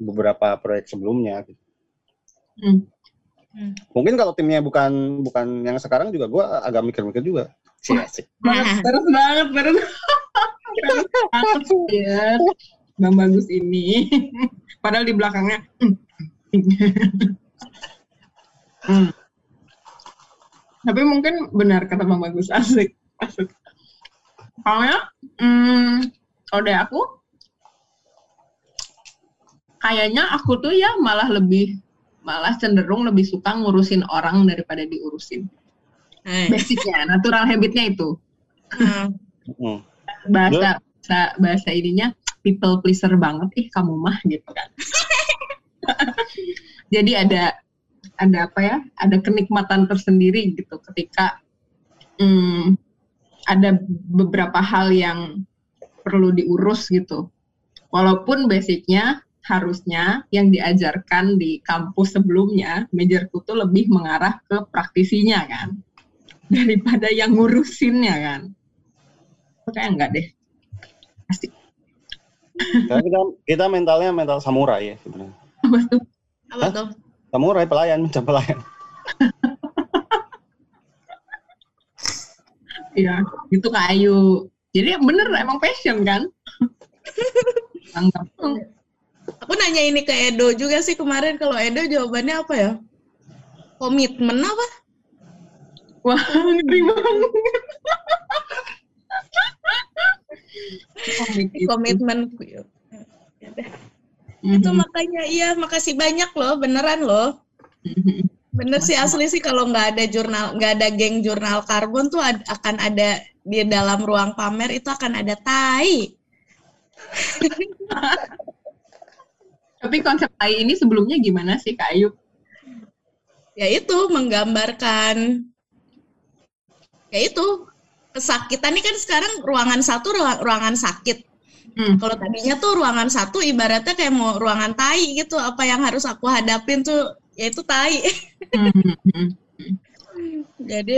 beberapa proyek sebelumnya. gitu. Hmm. Mungkin kalau timnya bukan bukan yang sekarang juga gue agak mikir-mikir juga. Sih, asik. Banget, terus banget, terus. Terus banget, ya. Bang Bagus ini. Padahal di belakangnya. Hmm. Tapi mungkin benar kata Bang Bagus, asik, asik. Soalnya, hmm, kalau dari aku, kayaknya aku tuh ya malah lebih, malah cenderung lebih suka ngurusin orang daripada diurusin. Eh, Basicnya, natural habitnya itu. hmm. Hmm. bahasa bahasa bahasa ininya people pleaser banget ih kamu mah gitu kan jadi ada ada apa ya ada kenikmatan tersendiri gitu ketika hmm, ada beberapa hal yang perlu diurus gitu walaupun basicnya harusnya yang diajarkan di kampus sebelumnya majorku tuh lebih mengarah ke praktisinya kan? Daripada yang ngurusinnya kan? Kayak enggak deh. Asik Karena kita kita mentalnya mental samurai ya sebenarnya. apa tuh? Apa tuh? Samurai pelayan macam pelayan. ya itu kayu. Jadi bener emang passion kan? Mantap. Aku nanya ini ke Edo juga sih kemarin kalau Edo jawabannya apa ya komitmen apa wah ngeri banget komitmen Ya. Mhm. itu makanya iya makasih banyak loh beneran loh Mhm. bener sih asli sih kalau nggak ada jurnal nggak ada geng jurnal karbon tuh ad- akan ada di dalam ruang pamer itu akan ada tai Tapi konsep tai ini sebelumnya gimana sih Kak Ayu? ya itu menggambarkan ya itu kesakitan ini kan sekarang ruangan satu ruang- ruangan sakit Hmm. kalau tadinya tuh ruangan satu ibaratnya kayak mau ruangan tai gitu apa yang harus aku hadapin tuh ya itu tai Mhm. jadi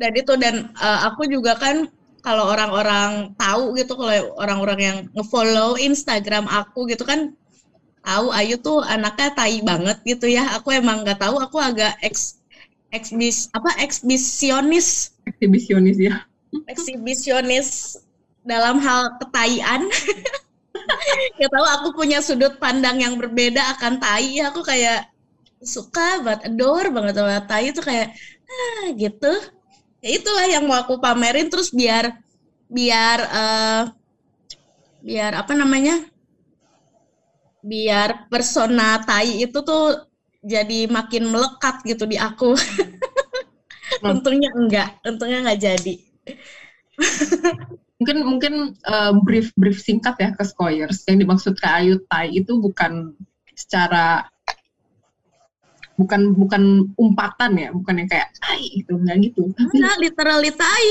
dan itu dan eh, aku juga kan kalau orang-orang tahu gitu kalau orang-orang yang ngefollow Instagram aku gitu kan tahu Ayu tuh anaknya tai banget gitu ya. Aku emang nggak tahu aku agak eks eksbis apa eksibisionis Eksibisionis ya. eksibisionis dalam hal ketaian. Ya tahu aku punya sudut pandang yang berbeda akan tai. Aku kayak suka banget adore banget sama tai. Itu kayak ah gitu. Ya itulah yang mau aku pamerin. Terus biar biar eh, biar apa namanya biar persona tai itu tuh jadi makin melekat gitu di aku. Untungnya enggak untungnya enggak jadi. Mungkin mungkin eh, brief brief singkat ya ke Skoyers. Yang dimaksud Kak Ayu tai itu bukan secara bukan bukan umpatan ya, bukan yang kayak tai gitu, enggak gitu. Tapi enggak literally tai.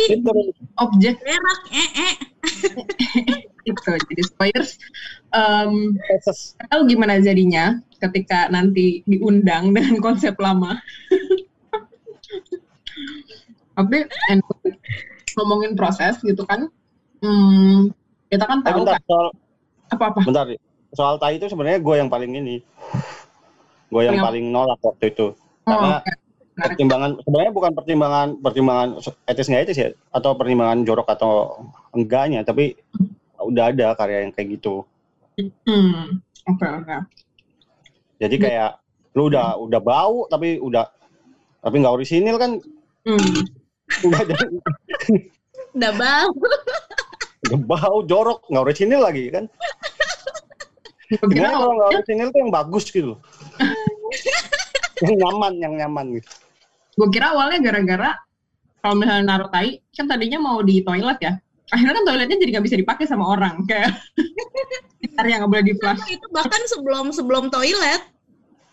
Objek. Eh eh. Itu. Jadi Skoyers nggak tahu gimana jadinya ketika nanti diundang dengan konsep lama. Tapi anyway, ngomongin proses gitu kan, hmm, kita kan Eh, tahu bentar, kan soal, apa-apa. bentar. Soal tai itu sebenarnya gue yang paling ini. Gue yang paling nolak waktu itu. Oh, Karena. Menarik. pertimbangan sebenarnya bukan pertimbangan pertimbangan etis nggak etis ya atau pertimbangan jorok atau enggaknya tapi udah ada karya yang kayak gitu Hmm, oke oke. jadi kayak lu udah udah bau tapi udah tapi nggak orisinil kan? Hmm, udah udah bau. Udah bau jorok nggak orisinil lagi kan? Sebenarnya kalau nggak orisinil? tuh yang bagus gitu? Yang nyaman yang nyaman gitu. Gue kira awalnya gara-gara kalau misalnya naruh tai kan tadinya mau di toilet ya akhirnya kan toiletnya jadi nggak bisa dipakai sama orang kayak yang nggak boleh di flash itu bahkan sebelum sebelum toilet.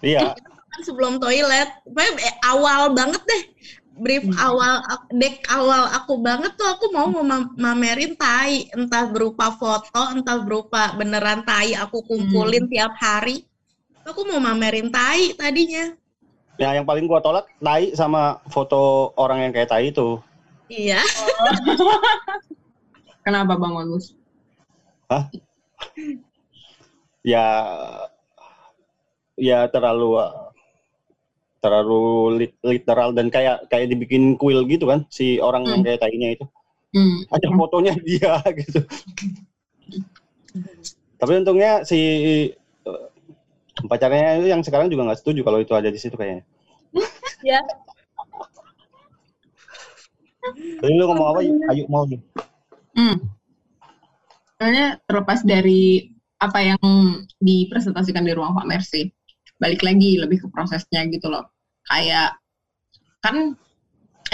Iya. Sebelum toilet. Eh, awal banget deh. Brief awal dek awal aku banget tuh aku mau mema- mamerin tai. Entah berupa foto entah berupa beneran tai aku kumpulin tiap hari. Aku mau mamerin tai tadinya. Ya yang paling gua tolak tai sama foto orang yang kayak tai itu. Iya kenapa bang Agus ya ya terlalu terlalu lit- literal dan kayak kayak dibikin kuil gitu kan si orang yang Hmm. kayak tainya itu. Hmm. ada fotonya dia gitu. Tapi untungnya si eh, pacarnya itu yang sekarang juga nggak setuju kalau itu ada di situ kayaknya. Ya. Tadi lu ngomong apa ayo mau nih Hmm. Sebenarnya terlepas dari apa yang dipresentasikan di ruang pamer sih, balik lagi lebih ke prosesnya gitu loh. Kayak kan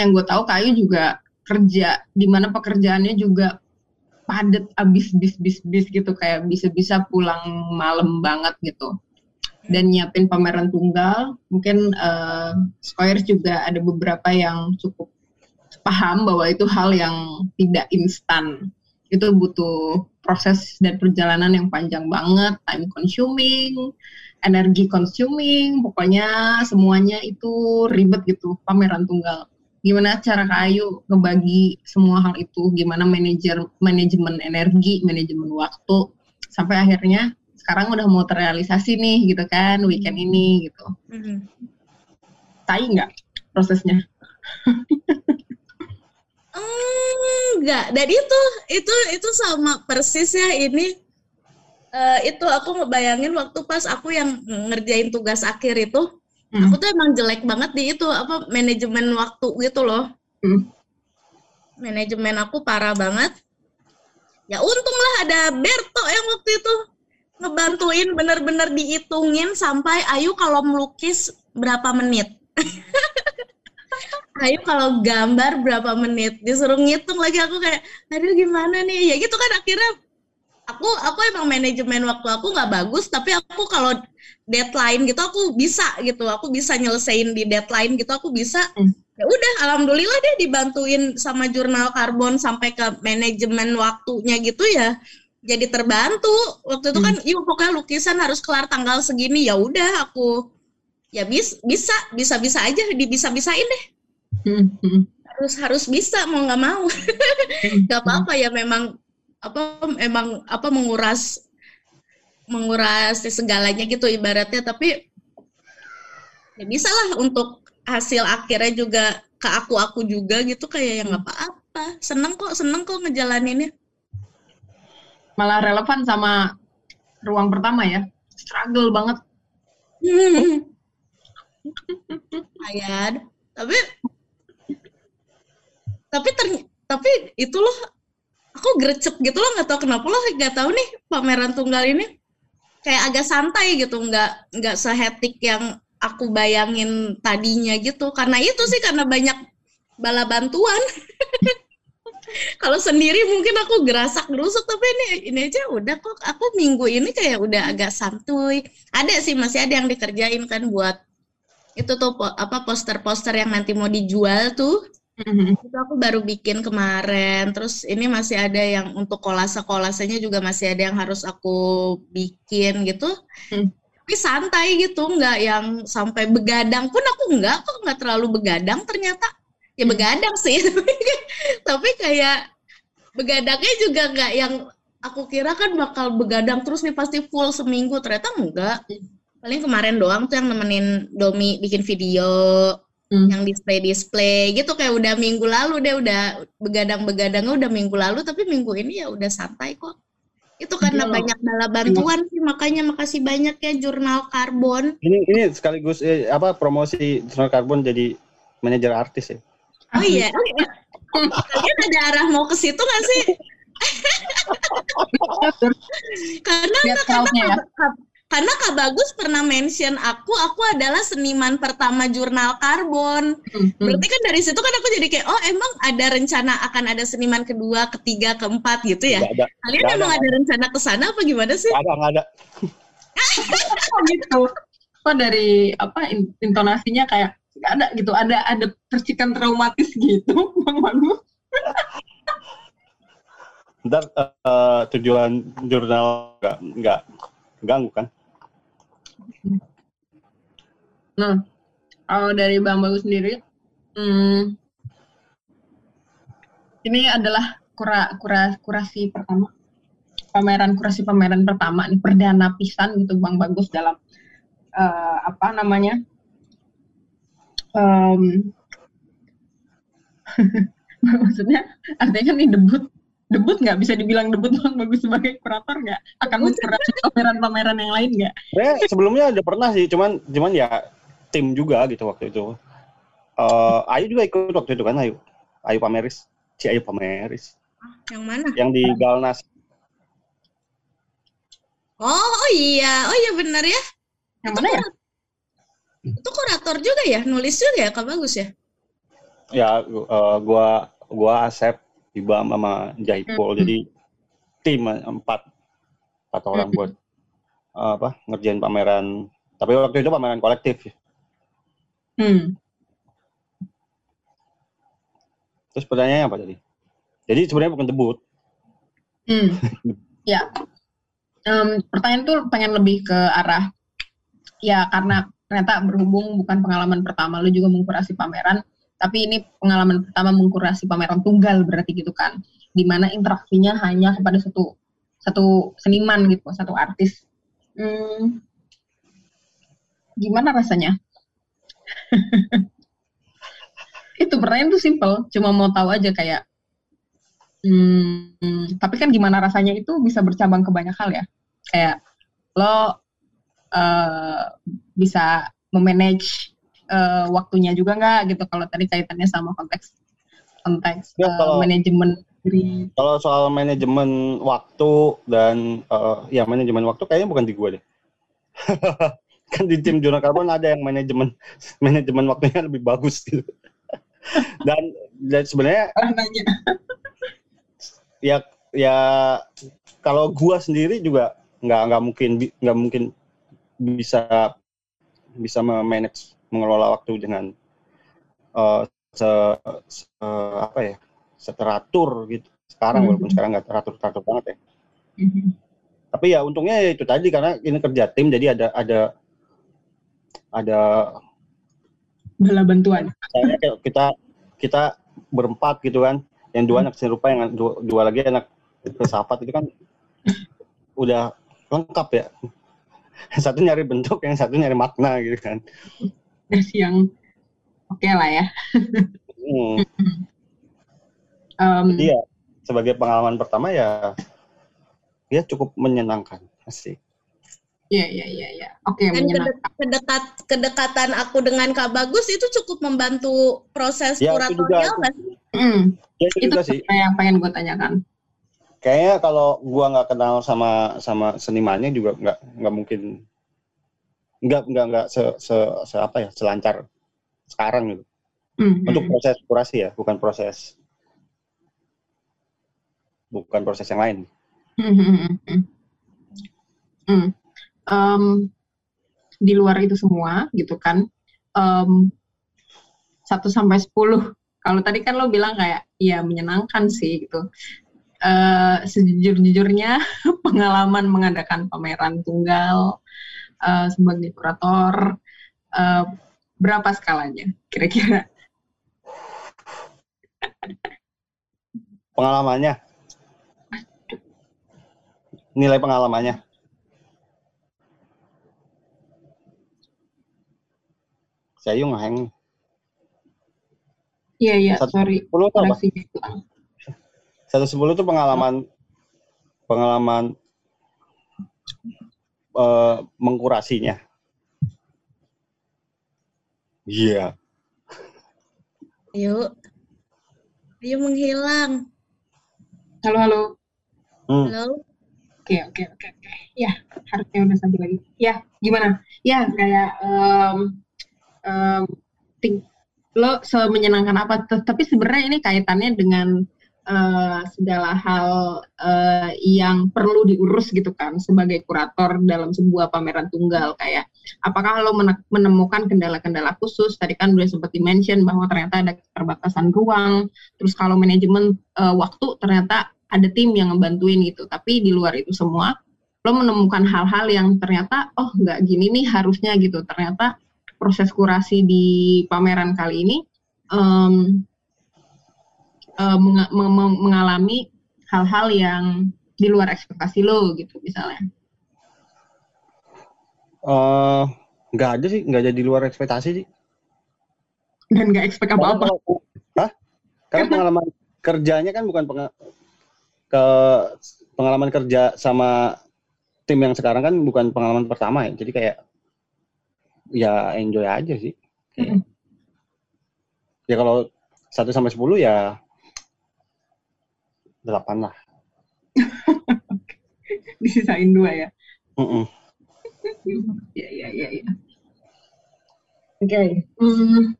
yang gue tahu kayu juga kerja di mana pekerjaannya juga padat abis bis bis bis gitu kayak bisa-bisa pulang malam banget gitu dan nyiapin pameran tunggal mungkin eh Squares juga ada beberapa yang cukup paham bahwa itu hal yang tidak instan. Itu butuh proses dan perjalanan yang panjang banget, time consuming, energi consuming, pokoknya semuanya itu ribet gitu, pameran tunggal. Gimana cara Kak Ayu ngebagi semua hal itu, gimana manajer manajemen energi, manajemen waktu, sampai akhirnya sekarang udah mau terrealisasi nih gitu kan, weekend ini gitu. Mhm. Tai nggak prosesnya? Enggak, dan itu itu itu sama persis ya ini eh, itu aku ngebayangin waktu pas aku yang ngerjain tugas akhir itu, Hmm. aku tuh emang jelek banget di itu apa manajemen waktu gitu loh. Hmm. Manajemen aku parah banget. ya untunglah ada Berto yang waktu itu ngebantuin bener-bener dihitungin sampai Ayu kalau melukis berapa menit. Ayu kalau gambar berapa menit? Disuruh ngitung lagi aku kayak aduh gimana nih? Ya gitu kan akhirnya aku aku emang manajemen waktu aku nggak bagus tapi aku kalau deadline gitu aku bisa gitu. Aku bisa nyelesain di deadline gitu aku bisa. Hmm. ya udah alhamdulillah deh dibantuin sama jurnal karbon sampai ke manajemen waktunya gitu ya jadi terbantu. Waktu itu kan yuk pokoknya lukisan harus kelar tanggal segini. Ya udah aku ya bis, bisa bisa bisa aja di bisa bisain deh Hmm, hmm. harus harus bisa mau nggak mau nggak apa-apa ya memang apa emang apa menguras menguras segalanya gitu ibaratnya tapi ya bisa lah untuk hasil akhirnya juga ke aku aku juga gitu kayak yang nggak apa-apa seneng kok seneng kok ngejalaninnya Malah relevan sama ruang pertama ya. Struggle banget. Ayad tapi tapi terny- tapi itu loh aku gercep gitu loh nggak tahu kenapa loh nggak tahu nih pameran tunggal ini. Kayak agak santai gitu nggak nggak sehetik yang aku bayangin tadinya gitu. Karena itu sih karena banyak bala bantuan. Kalau sendiri mungkin aku gerasak gerusuk tapi ini ini aja udah kok. Aku minggu ini kayak udah agak santuy. Ada sih masih ada yang dikerjain kan buat itu tuh apa poster-poster yang nanti mau dijual tuh Hmm, itu aku baru bikin kemarin. Terus ini masih ada yang untuk kolase kolasenya juga masih ada yang harus aku bikin gitu. Hmm. tapi santai gitu nggak yang sampai begadang pun aku nggak kok nggak terlalu begadang ternyata. Ya Hmm. begadang sih. Tapi kayak begadangnya juga nggak yang aku kira kan bakal begadang terus nih pasti full seminggu. Ternyata enggak paling kemarin doang tuh yang nemenin Domi bikin video Hmm. yang display display gitu kayak udah minggu lalu deh udah begadang-begadangnya udah minggu lalu tapi minggu ini ya udah santai kok itu karena Iya. banyak bala bantuan sih makanya makasih banyak ya jurnal karbon Ini ini sekaligus eh, apa promosi Jurnal Karbon jadi manajer artis ya. oh iya kalian ada arah mau ke situ nggak sih karena Lihat crowd-nya ya. Karena Kak Bagus pernah mention aku, aku adalah seniman pertama jurnal karbon. Hmm, hmm. Berarti kan dari situ kan aku jadi kayak, oh emang ada rencana akan ada seniman kedua, ketiga, keempat gitu ya? Ada, Kalian nggak emang ada. ada rencana ke sana apa gimana sih? ada, nggak ada. Oh gitu. Kok dari apa in- intonasinya kayak nggak ada gitu. Ada ada percikan traumatis gitu, Bang Manu. Ntar eh, tujuan jurnal nggak nggak ganggu kan? Nah, kalau dari Bang Bagus sendiri, hmm, ini adalah kura, kura, kurasi pertama, pameran kurasi pameran pertama nih perdana pisan gitu Bang Bagus dalam eh, apa namanya? Em, maksudnya artinya kan ini debut debut nggak bisa dibilang debut Bang Bagus sebagai kurator nggak akan mengkurasi pameran-pameran yang lain nggak? Sebenarnya sebelumnya udah pernah sih, cuman cuman ya tim juga gitu waktu itu. Eh, Ayu juga ikut waktu itu kan Ayu. Ayu Pameris, si Ayu Pameris Yang mana? yang di Galnas. Oh, oh iya, oh iya benar ya. Yang mana ya? Itu kurator juga ya, nulis juga ya, Kak Bagus ya? Ya eh, gua gua Asep, Ibam sama Jahipul. Hmm. Jadi tim empat empat orang buat eh, apa ngerjain pameran. Tapi waktu itu pameran kolektif. Hmm. Terus pertanyaannya apa tadi? Jadi sebenarnya bukan debut. Hmm. ya. Em, pertanyaan tuh pengen lebih ke arah ya karena ternyata berhubung bukan pengalaman pertama lu juga mengkurasi pameran, tapi ini pengalaman pertama mengkurasi pameran tunggal berarti gitu kan. Di mana interaksinya hanya kepada satu satu seniman gitu, satu artis. Hmm, gimana rasanya? itu pertanyaan tuh simple, cuma mau tahu aja kayak Hmm, tapi kan gimana rasanya itu bisa bercabang ke banyak hal ya. Kayak lo eh, bisa memanage eh, waktunya juga nggak gitu kalau tadi kaitannya sama konteks konteks Ya, eh, kalau- manajemen Agree. Kalau soal manajemen waktu dan eh, ya manajemen waktu kayaknya bukan di gue deh. kan di tim Jurnal Karbon ada yang manajemen manajemen waktunya lebih bagus gitu. dan, dan sebenarnya ya ya kalau gua sendiri juga nggak nggak mungkin nggak mungkin bisa bisa memanage mengelola waktu dengan eh, se, se- apa ya seteratur gitu sekarang Mhm. walaupun sekarang nggak teratur teratur banget ya Mhm. tapi ya untungnya ya itu tadi karena ini kerja tim jadi ada ada ada Bala bantuan. misalnya kita kita berempat gitu kan yang dua anak seni rupa yang dua, dua lagi anak filsafat itu kan udah lengkap ya yang satu nyari bentuk yang satu nyari makna gitu kan Versi yang oke lah ya. hmm. Em, jadi ya sebagai pengalaman pertama ya ya cukup menyenangkan asik Iya, iya, iya, iya. Oke, Dan menyenangkan. kedek- kedekat kedekatan aku dengan Kak Bagus itu cukup membantu proses Ya, kuratorial nggak sih? Hmm, ya itu, itu juga sih yang pengen gue tanyakan. kayaknya kalau gua nggak kenal sama sama senimannya juga nggak nggak mungkin nggak nggak nggak se, se, se apa ya selancar sekarang gitu Hmm, untuk proses kurasi ya bukan proses bukan proses yang lain Hmm, hmm, hmm, hmm. Hmm. Em, di luar itu semua gitu kan em, 1 sampai 10 kalau tadi kan lo bilang kayak ya menyenangkan sih gitu Eh sejujur-jujurnya pengalaman mengadakan pameran tunggal eh, sebagai kurator eh, berapa skalanya kira-kira? Pengalamannya? Nilai pengalamannya? Saya ngeheng. Iya iya Satu- sorry. Sepuluh satu sepuluh itu pengalaman pengalaman eh, mengkurasinya iya Ayo. Ayo menghilang. halo halo Hmm. Halo. Oke oke oke oke. Ya harusnya udah sampai lagi. Ya gimana? Ya kayak em em, ting- lo semenyenangkan apa? Tapi sebenarnya ini kaitannya dengan eh, segala hal eh, yang perlu diurus gitu kan sebagai kurator dalam sebuah pameran tunggal kayak apakah lo mene- menemukan kendala-kendala khusus? Tadi kan udah sempat di-mention bahwa ternyata ada keterbatasan ruang. Terus kalau manajemen eh, waktu ternyata ada tim yang ngebantuin gitu. Tapi di luar itu semua, lo menemukan hal-hal yang ternyata, oh nggak gini nih harusnya gitu. Ternyata proses kurasi di pameran kali ini em, eh, menga- meng- meng- mengalami hal-hal yang di luar ekspektasi lo gitu misalnya. Eh, nggak ada sih nggak ada di luar ekspektasi sih Dan nggak Karena apa-apa. Hah? Karena pengalaman kerjanya kan bukan penga- ke pengalaman kerja sama tim yang sekarang kan bukan pengalaman pertama ya. Jadi kayak ya enjoy aja sih. Kayak- Ya kalau 1 sampai 10 ya 8 lah. Disisain dua ya. Mm-mm. Iya, iya, iya, iya. Oke. Hmm,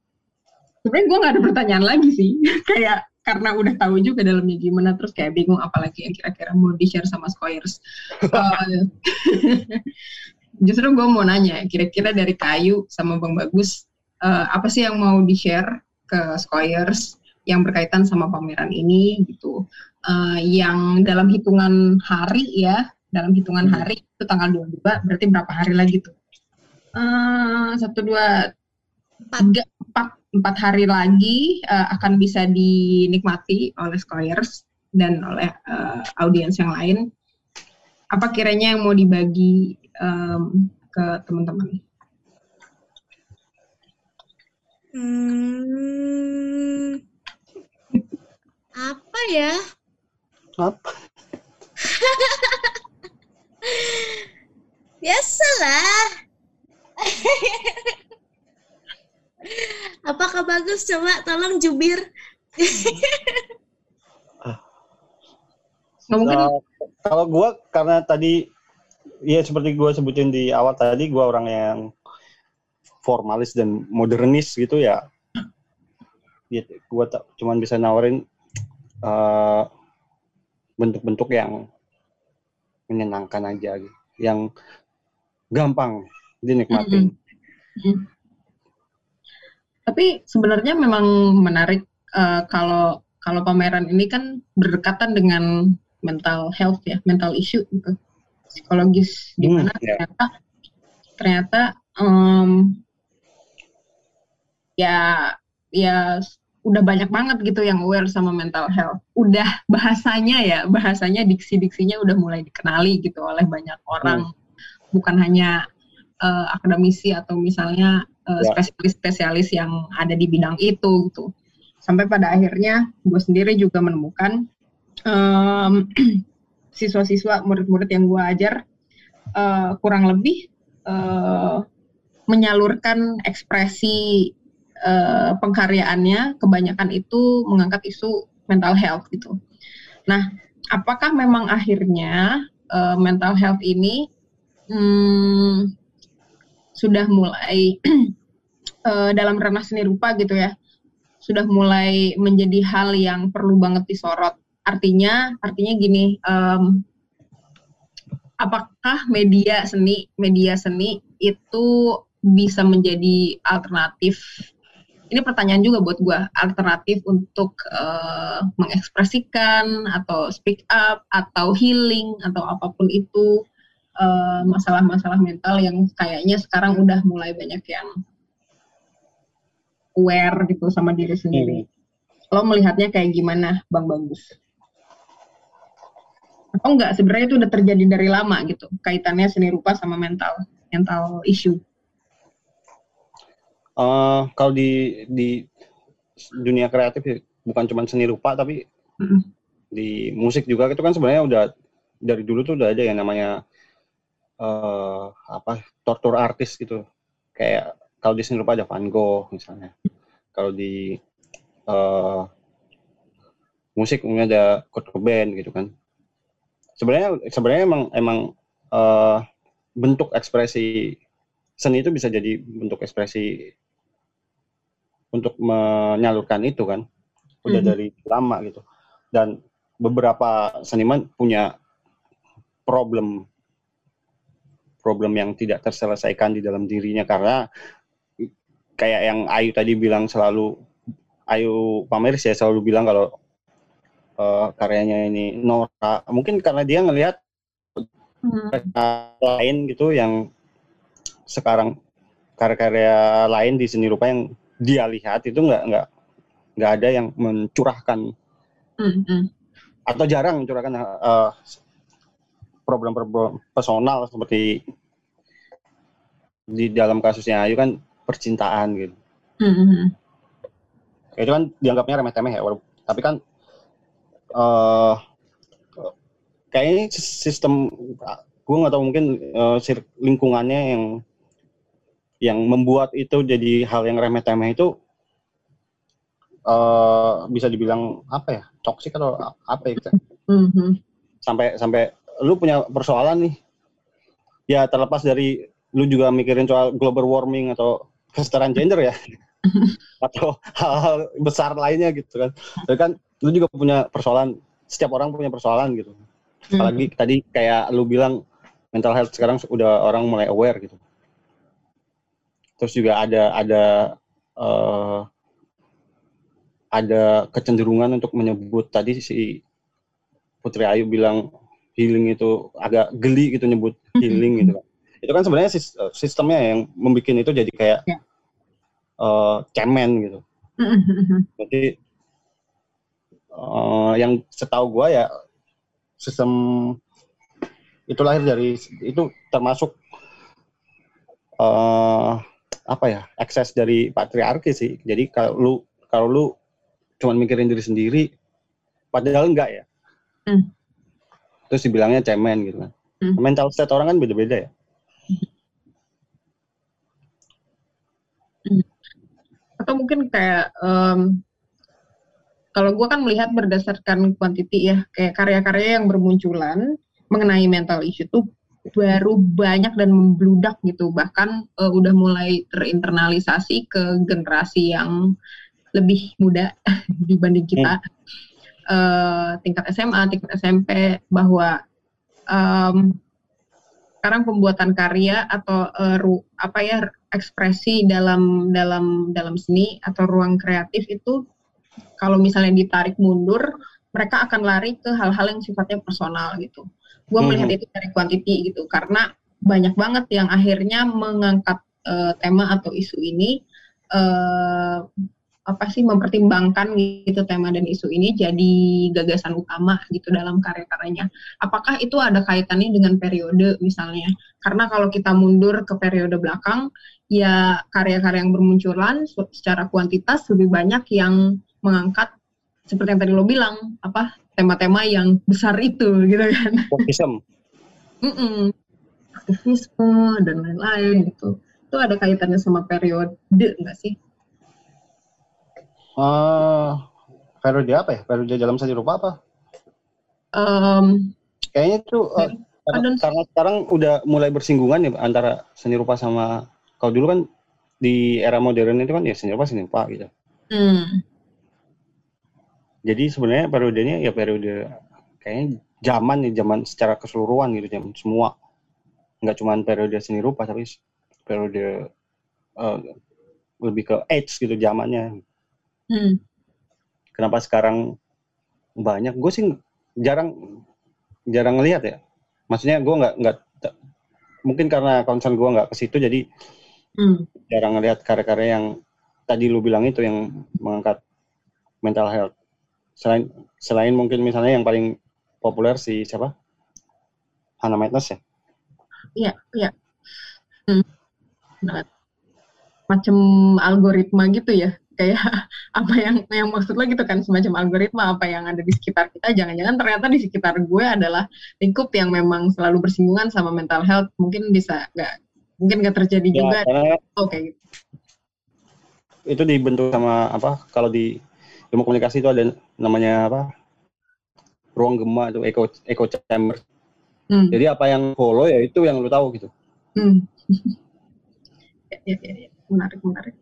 sebenarnya gue nggak ada pertanyaan lagi sih. kayak karena udah tahu juga dalamnya gimana, terus kayak bingung apalagi yang kira-kira mau di-share sama Squires. Eh, justru gue mau nanya, kira-kira dari Kayu sama Bang Bagus, eh, apa sih yang mau di-share ke Squires yang berkaitan sama pameran ini gitu. Eh, yang dalam hitungan hari ya, dalam hitungan Hmm. hari itu tanggal 22 berarti berapa hari lagi tuh? Eh, satu dua tiga empat empat hari lagi eh, akan bisa dinikmati oleh Squires dan oleh eh, audiens yang lain. Apa kiranya yang mau dibagi em, ke teman-teman? Hmm, apa ya? Apa? Biasalah. Apakah bagus? Coba tolong jubir. Mungkin. Uh, kalau gue karena tadi ya seperti gue sebutin di awal tadi gue orang yang formalis dan modernis gitu ya. ya gue tak cuman bisa nawarin uh, bentuk-bentuk yang menyenangkan aja gitu. Yang gampang dinikmatin. Mm. Tapi sebenarnya memang menarik uh, kalau kalau pameran ini kan berdekatan dengan mental health ya, mental issue gitu, psikologis di mana Hmm, ya. ternyata ternyata em, ya ya udah banyak banget gitu yang aware sama mental health. Udah bahasanya ya, bahasanya diksi-diksinya udah mulai dikenali gitu oleh banyak orang. Bukan hanya eh, akademisi atau misalnya eh, Ya. spesialis-spesialis yang ada di bidang itu gitu. Sampai pada akhirnya gue sendiri juga menemukan em, siswa-siswa, murid-murid yang gue ajar eh, kurang lebih eh, menyalurkan ekspresi eh, pengkaryaannya kebanyakan itu mengangkat isu mental health gitu. Nah, apakah memang akhirnya eh, mental health ini hmm, sudah mulai eh, dalam ranah seni rupa gitu ya, sudah mulai menjadi hal yang perlu banget disorot. Artinya, artinya gini, em, apakah media seni, media seni itu bisa menjadi alternatif? Ini pertanyaan juga buat gue, alternatif untuk eh, mengekspresikan atau speak up atau healing atau apa pun itu eh, masalah-masalah mental yang kayaknya sekarang udah mulai banyak yang aware gitu sama diri sendiri. Lo melihatnya kayak gimana, Bang Bagus? Atau enggak sebenarnya itu udah terjadi dari lama gitu, kaitannya seni rupa sama mental, mental issue. Eh, kalau di di dunia kreatif ya, bukan cuma seni rupa tapi Mm-mm. di musik juga itu kan sebenarnya udah dari dulu tuh udah ada yang namanya eh apa tortur artis gitu. Kayak kalau di seni rupa ada Van Gogh misalnya. Kalau di eh musik mungkin ada Kurt Cobain gitu kan. Sebenarnya sebenarnya emang emang eh bentuk ekspresi seni itu bisa jadi bentuk ekspresi untuk menyalurkan itu kan udah Mhm. dari lama gitu dan beberapa seniman punya problem problem yang tidak terselesaikan di dalam dirinya karena kayak yang Ayu tadi bilang selalu Ayu Pameris ya selalu bilang kalau eh, karyanya ini Nora mungkin karena dia ngelihat Hmm. karya lain gitu yang sekarang karya-karya lain di seni rupa yang dia lihat itu nggak nggak nggak ada yang mencurahkan Hmm, hmm. atau jarang mencurahkan eh, problem-problem personal seperti di dalam kasusnya Ayu kan percintaan gitu Hmm, hmm, hmm. itu kan dianggapnya remeh-temeh ya tapi kan eh kayaknya sistem gue nggak tahu mungkin eh, sir- lingkungannya yang yang membuat itu jadi hal yang remeh-temeh itu eh bisa dibilang apa ya toksik atau apa ya gitu. Sampai sampai lu punya persoalan nih. Ya terlepas dari lu juga mikirin soal global warming atau kesetaraan gender ya. Atau hal-hal besar lainnya gitu kan. Tapi kan lu juga punya persoalan setiap orang punya persoalan gitu. Hmm. apalagi tadi kayak lu bilang mental health sekarang udah orang mulai aware gitu terus juga ada ada eh, ada kecenderungan untuk menyebut tadi si Putri Ayu bilang healing itu agak geli gitu nyebut healing gitu kan. Itu kan sebenarnya sis- sistemnya yang membuat itu jadi kayak Ya. eh, cemen gitu. Jadi eh, yang setahu gua ya sistem itu lahir dari itu termasuk eh apa ya akses dari patriarki sih. Jadi kalau lu kalau lu cuman mikirin diri sendiri, padahal enggak ya. Hmm. Terus dibilangnya cemen gitu kan. Hmm. Mental state orang kan beda-beda ya. atau mungkin kayak em, kalau gue kan melihat berdasarkan kuantiti ya, kayak karya-karya yang bermunculan mengenai mental issue tuh baru banyak dan membludak gitu, bahkan uh, udah mulai terinternalisasi ke generasi yang lebih muda dibanding kita. Hmm. Uh, tingkat SMA, tingkat SMP bahwa um, sekarang pembuatan karya atau uh, ru, apa ya ekspresi dalam dalam dalam seni atau ruang kreatif itu kalau misalnya ditarik mundur, mereka akan lari ke hal-hal yang sifatnya personal gitu. Gue melihat hmm. itu dari kuantiti gitu, karena banyak banget yang akhirnya mengangkat uh, tema atau isu ini uh, apa sih mempertimbangkan gitu tema dan isu ini jadi gagasan utama gitu dalam karya-karyanya. Apakah itu ada kaitannya dengan periode misalnya? Karena kalau kita mundur ke periode belakang, ya karya-karya yang bermunculan secara kuantitas lebih banyak yang mengangkat seperti yang tadi lo bilang apa tema-tema yang besar itu gitu kan. Aktivisme. Mm -mm. aktivisme dan lain-lain gitu. Itu ada kaitannya sama periode enggak sih? Uh, periode apa ya? Periode dalam seni rupa apa? Um, kayaknya itu uh, karena, karena sekarang udah mulai bersinggungan ya antara seni rupa sama kalau dulu kan di era modern itu kan ya seni rupa seni rupa gitu. Hmm jadi sebenarnya periodenya ya periode kayaknya zaman nih zaman secara keseluruhan gitu zaman semua. Nggak cuma periode seni rupa tapi periode uh, lebih ke age gitu zamannya. Hmm. kenapa sekarang banyak? Gue sih jarang jarang ngelihat ya. Maksudnya gue nggak nggak mungkin karena concern gue nggak ke situ jadi hmm. jarang ngelihat karya-karya yang tadi lu bilang itu yang mengangkat mental health selain selain mungkin misalnya yang paling populer si siapa? Hannah Madness ya? Iya iya. Hmm. macam algoritma gitu ya. Kayak apa yang yang maksud lo gitu kan semacam algoritma apa yang ada di sekitar kita. Jangan-jangan ternyata di sekitar gue adalah lingkup yang memang selalu bersinggungan sama mental health. Mungkin bisa nggak mungkin nggak terjadi ya, juga. oke oh, gitu. itu dibentuk sama apa? Kalau di ilmu komunikasi itu ada namanya apa ruang gema itu echo echo chamber hmm. jadi apa yang follow ya itu yang lu tahu gitu hmm. ya, ya, ya, ya. menarik menarik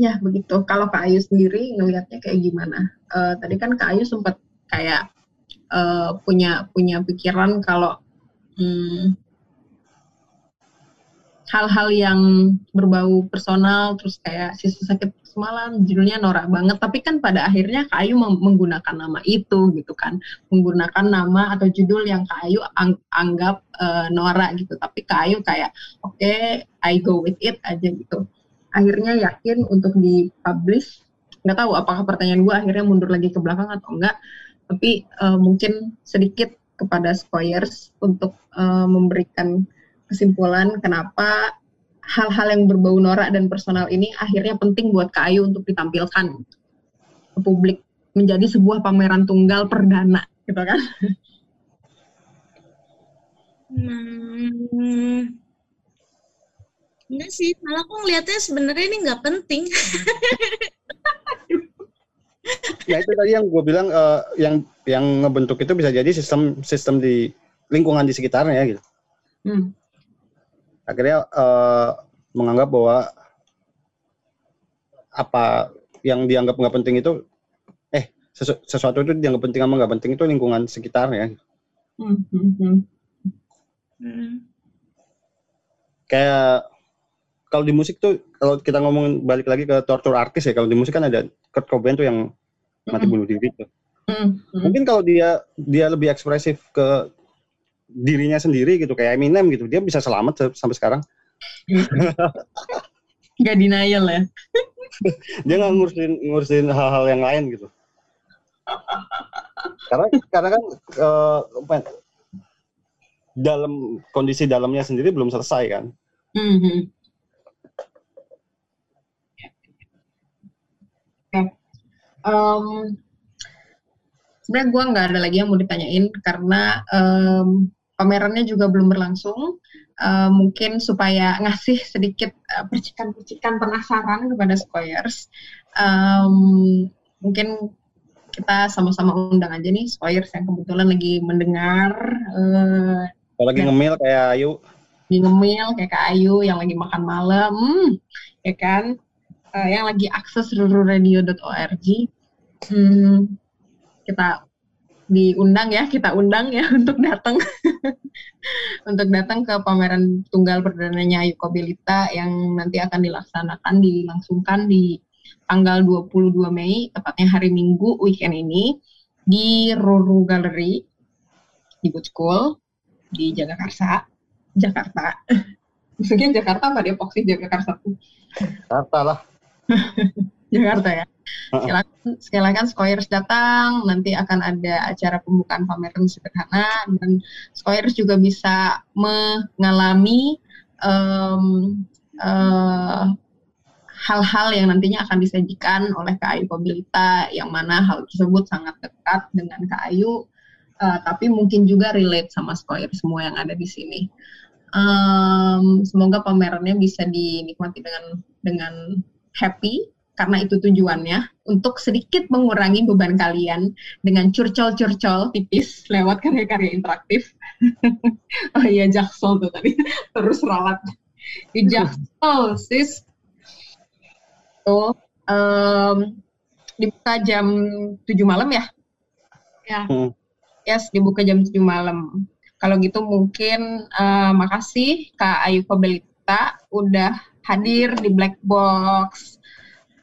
ya begitu kalau Kak Ayu sendiri ngelihatnya kayak gimana uh, tadi kan Kak Ayu sempat kayak uh, punya punya pikiran kalau hmm, hal-hal yang berbau personal terus kayak sisa sakit semalam judulnya norak banget. Tapi kan pada akhirnya Kak Ayu menggunakan nama itu gitu kan. Menggunakan nama atau judul yang Kak Ayu ang anggap uh, norak gitu. Tapi Kak Ayu kayak oke okay, I go with it aja gitu. Akhirnya yakin untuk dipublish. Nggak tahu apakah pertanyaan gue akhirnya mundur lagi ke belakang atau enggak. Tapi uh, mungkin sedikit kepada Squires untuk uh, memberikan kesimpulan kenapa hal-hal yang berbau norak dan personal ini akhirnya penting buat Kak Ayu untuk ditampilkan ke publik menjadi sebuah pameran tunggal perdana gitu kan? Hmm, enggak sih malah aku ngeliatnya sebenarnya ini nggak penting. Ya itu tadi yang gue bilang uh, yang yang ngebentuk itu bisa jadi sistem sistem di lingkungan di sekitarnya gitu. Hmm akhirnya uh, menganggap bahwa apa yang dianggap nggak penting itu eh sesu, sesuatu itu dianggap penting sama nggak penting itu lingkungan sekitarnya hmm, hmm, hmm. hmm. kayak kalau di musik tuh kalau kita ngomong balik lagi ke torture artis ya kalau di musik kan ada Kurt Cobain tuh yang mati bunuh diri tuh. Mm -hmm. Mungkin kalau dia dia lebih ekspresif ke dirinya sendiri gitu kayak Eminem gitu. Dia bisa selamat sampai sekarang. Nggak denial ya? Dia nggak ngurusin ngurusin hal-hal yang lain gitu. Karena karena kan uh, dalam kondisi dalamnya sendiri belum selesai kan. Mm-hmm. okay. um, sebenarnya gue nggak ada lagi yang mau ditanyain karena um, pamerannya juga belum berlangsung. Uh, mungkin supaya ngasih sedikit uh, percikan-percikan penasaran kepada Squares. Um, mungkin kita sama-sama undang aja nih Skoyers yang kebetulan lagi mendengar eh, Kalau lagi ngemil kayak Ayu, lagi ngemil kayak Kak Ayu yang lagi makan malam, hmm, ya kan? Eh, yang lagi akses rururadio.org, hmm, kita diundang ya, kita undang ya untuk datang untuk datang ke pameran tunggal perdananya Ayu Kobilita yang nanti akan dilaksanakan dilangsungkan di tanggal 22 Mei, tepatnya hari Minggu weekend ini di Ruru Gallery di Good School di Jagakarsa, Jakarta. Maksudnya Jakarta apa Depok sih Jagakarsa? kata lah. Jakarta ya. Silakan, silakan Skoyers datang, nanti akan ada acara pembukaan pameran sederhana dan Skoyers juga bisa mengalami em, eh, hal-hal yang nantinya akan disajikan oleh Kak Ayu Kobilita yang mana hal tersebut sangat dekat dengan Kak Ayu eh, tapi mungkin juga relate sama Skoyer semua yang ada di sini. Em, semoga pamerannya bisa dinikmati dengan dengan happy karena itu tujuannya untuk sedikit mengurangi beban kalian dengan curcol-curcol tipis lewat karya-karya interaktif. oh iya Jaksel tuh tadi terus ralat. Di Jaksel sis. Tuh em, dibuka jam 7 malam ya? Ya. Hmm. yes dibuka jam 7 malam. Kalau gitu mungkin eh, makasih Kak Ayu Kobelita udah hadir di Black Box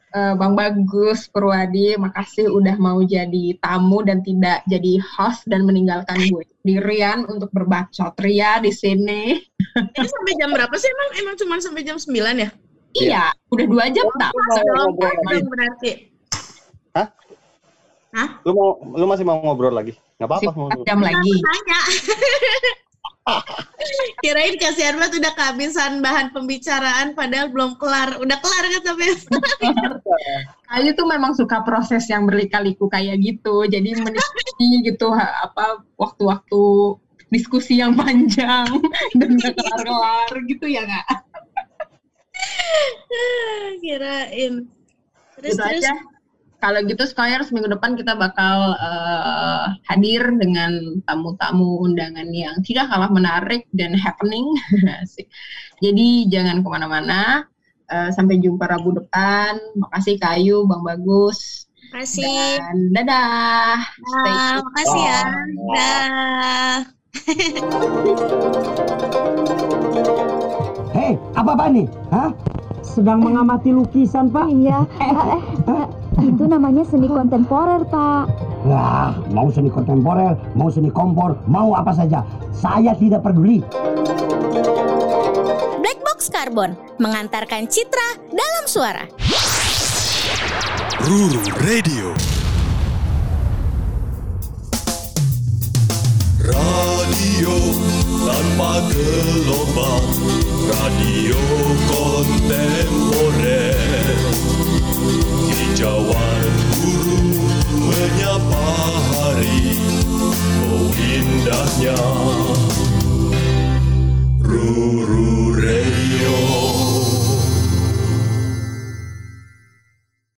Eh, Bang Bagus Purwadi, makasih udah mau jadi tamu dan tidak jadi host dan meninggalkan gue sendirian untuk berbacot ria di sini. Ini sampai jam berapa sih emang? Emang cuma sampai jam 9 ya? Iya, udah dua jam tak? Mau ngobrol lagi. Dong berarti. Lu mau lu masih mau ngobrol lagi? Nggak apa-apa. jam lagi. Tanya. Kirain kasihan banget udah kehabisan bahan pembicaraan padahal belum kelar. Udah kelar kan tapi Ayu tuh memang suka proses yang berlika-liku kayak gitu, jadi menikmati gitu apa waktu-waktu diskusi yang panjang dan gak kelar-kelar gitu ya nggak? kirain. Terus Gitu terus aja. Kalau gitu Skoyers minggu depan kita bakal eh, hadir dengan tamu-tamu undangan yang tidak kalah menarik dan happening. Jadi jangan ke mana-mana. Eh, sampai jumpa Rabu depan. Makasih Kayu, Bang Bagus. kasih. Dan dadah. Stay Nah, safe. makasih ya. Dah. Hei, apa-apa nih? Hah? Sedang mengamati lukisan, Pak. Iya, eh, eh, eh, itu namanya seni kontemporer, Pak. Wah, mau seni kontemporer, mau seni kompor, mau apa saja. Saya tidak peduli. Black Box Carbon mengantarkan citra dalam suara. Ruru Radio Radio tanpa gelombang Radio kontemporer Jawan guru menyapa hari Oh indahnya Ruru Reyo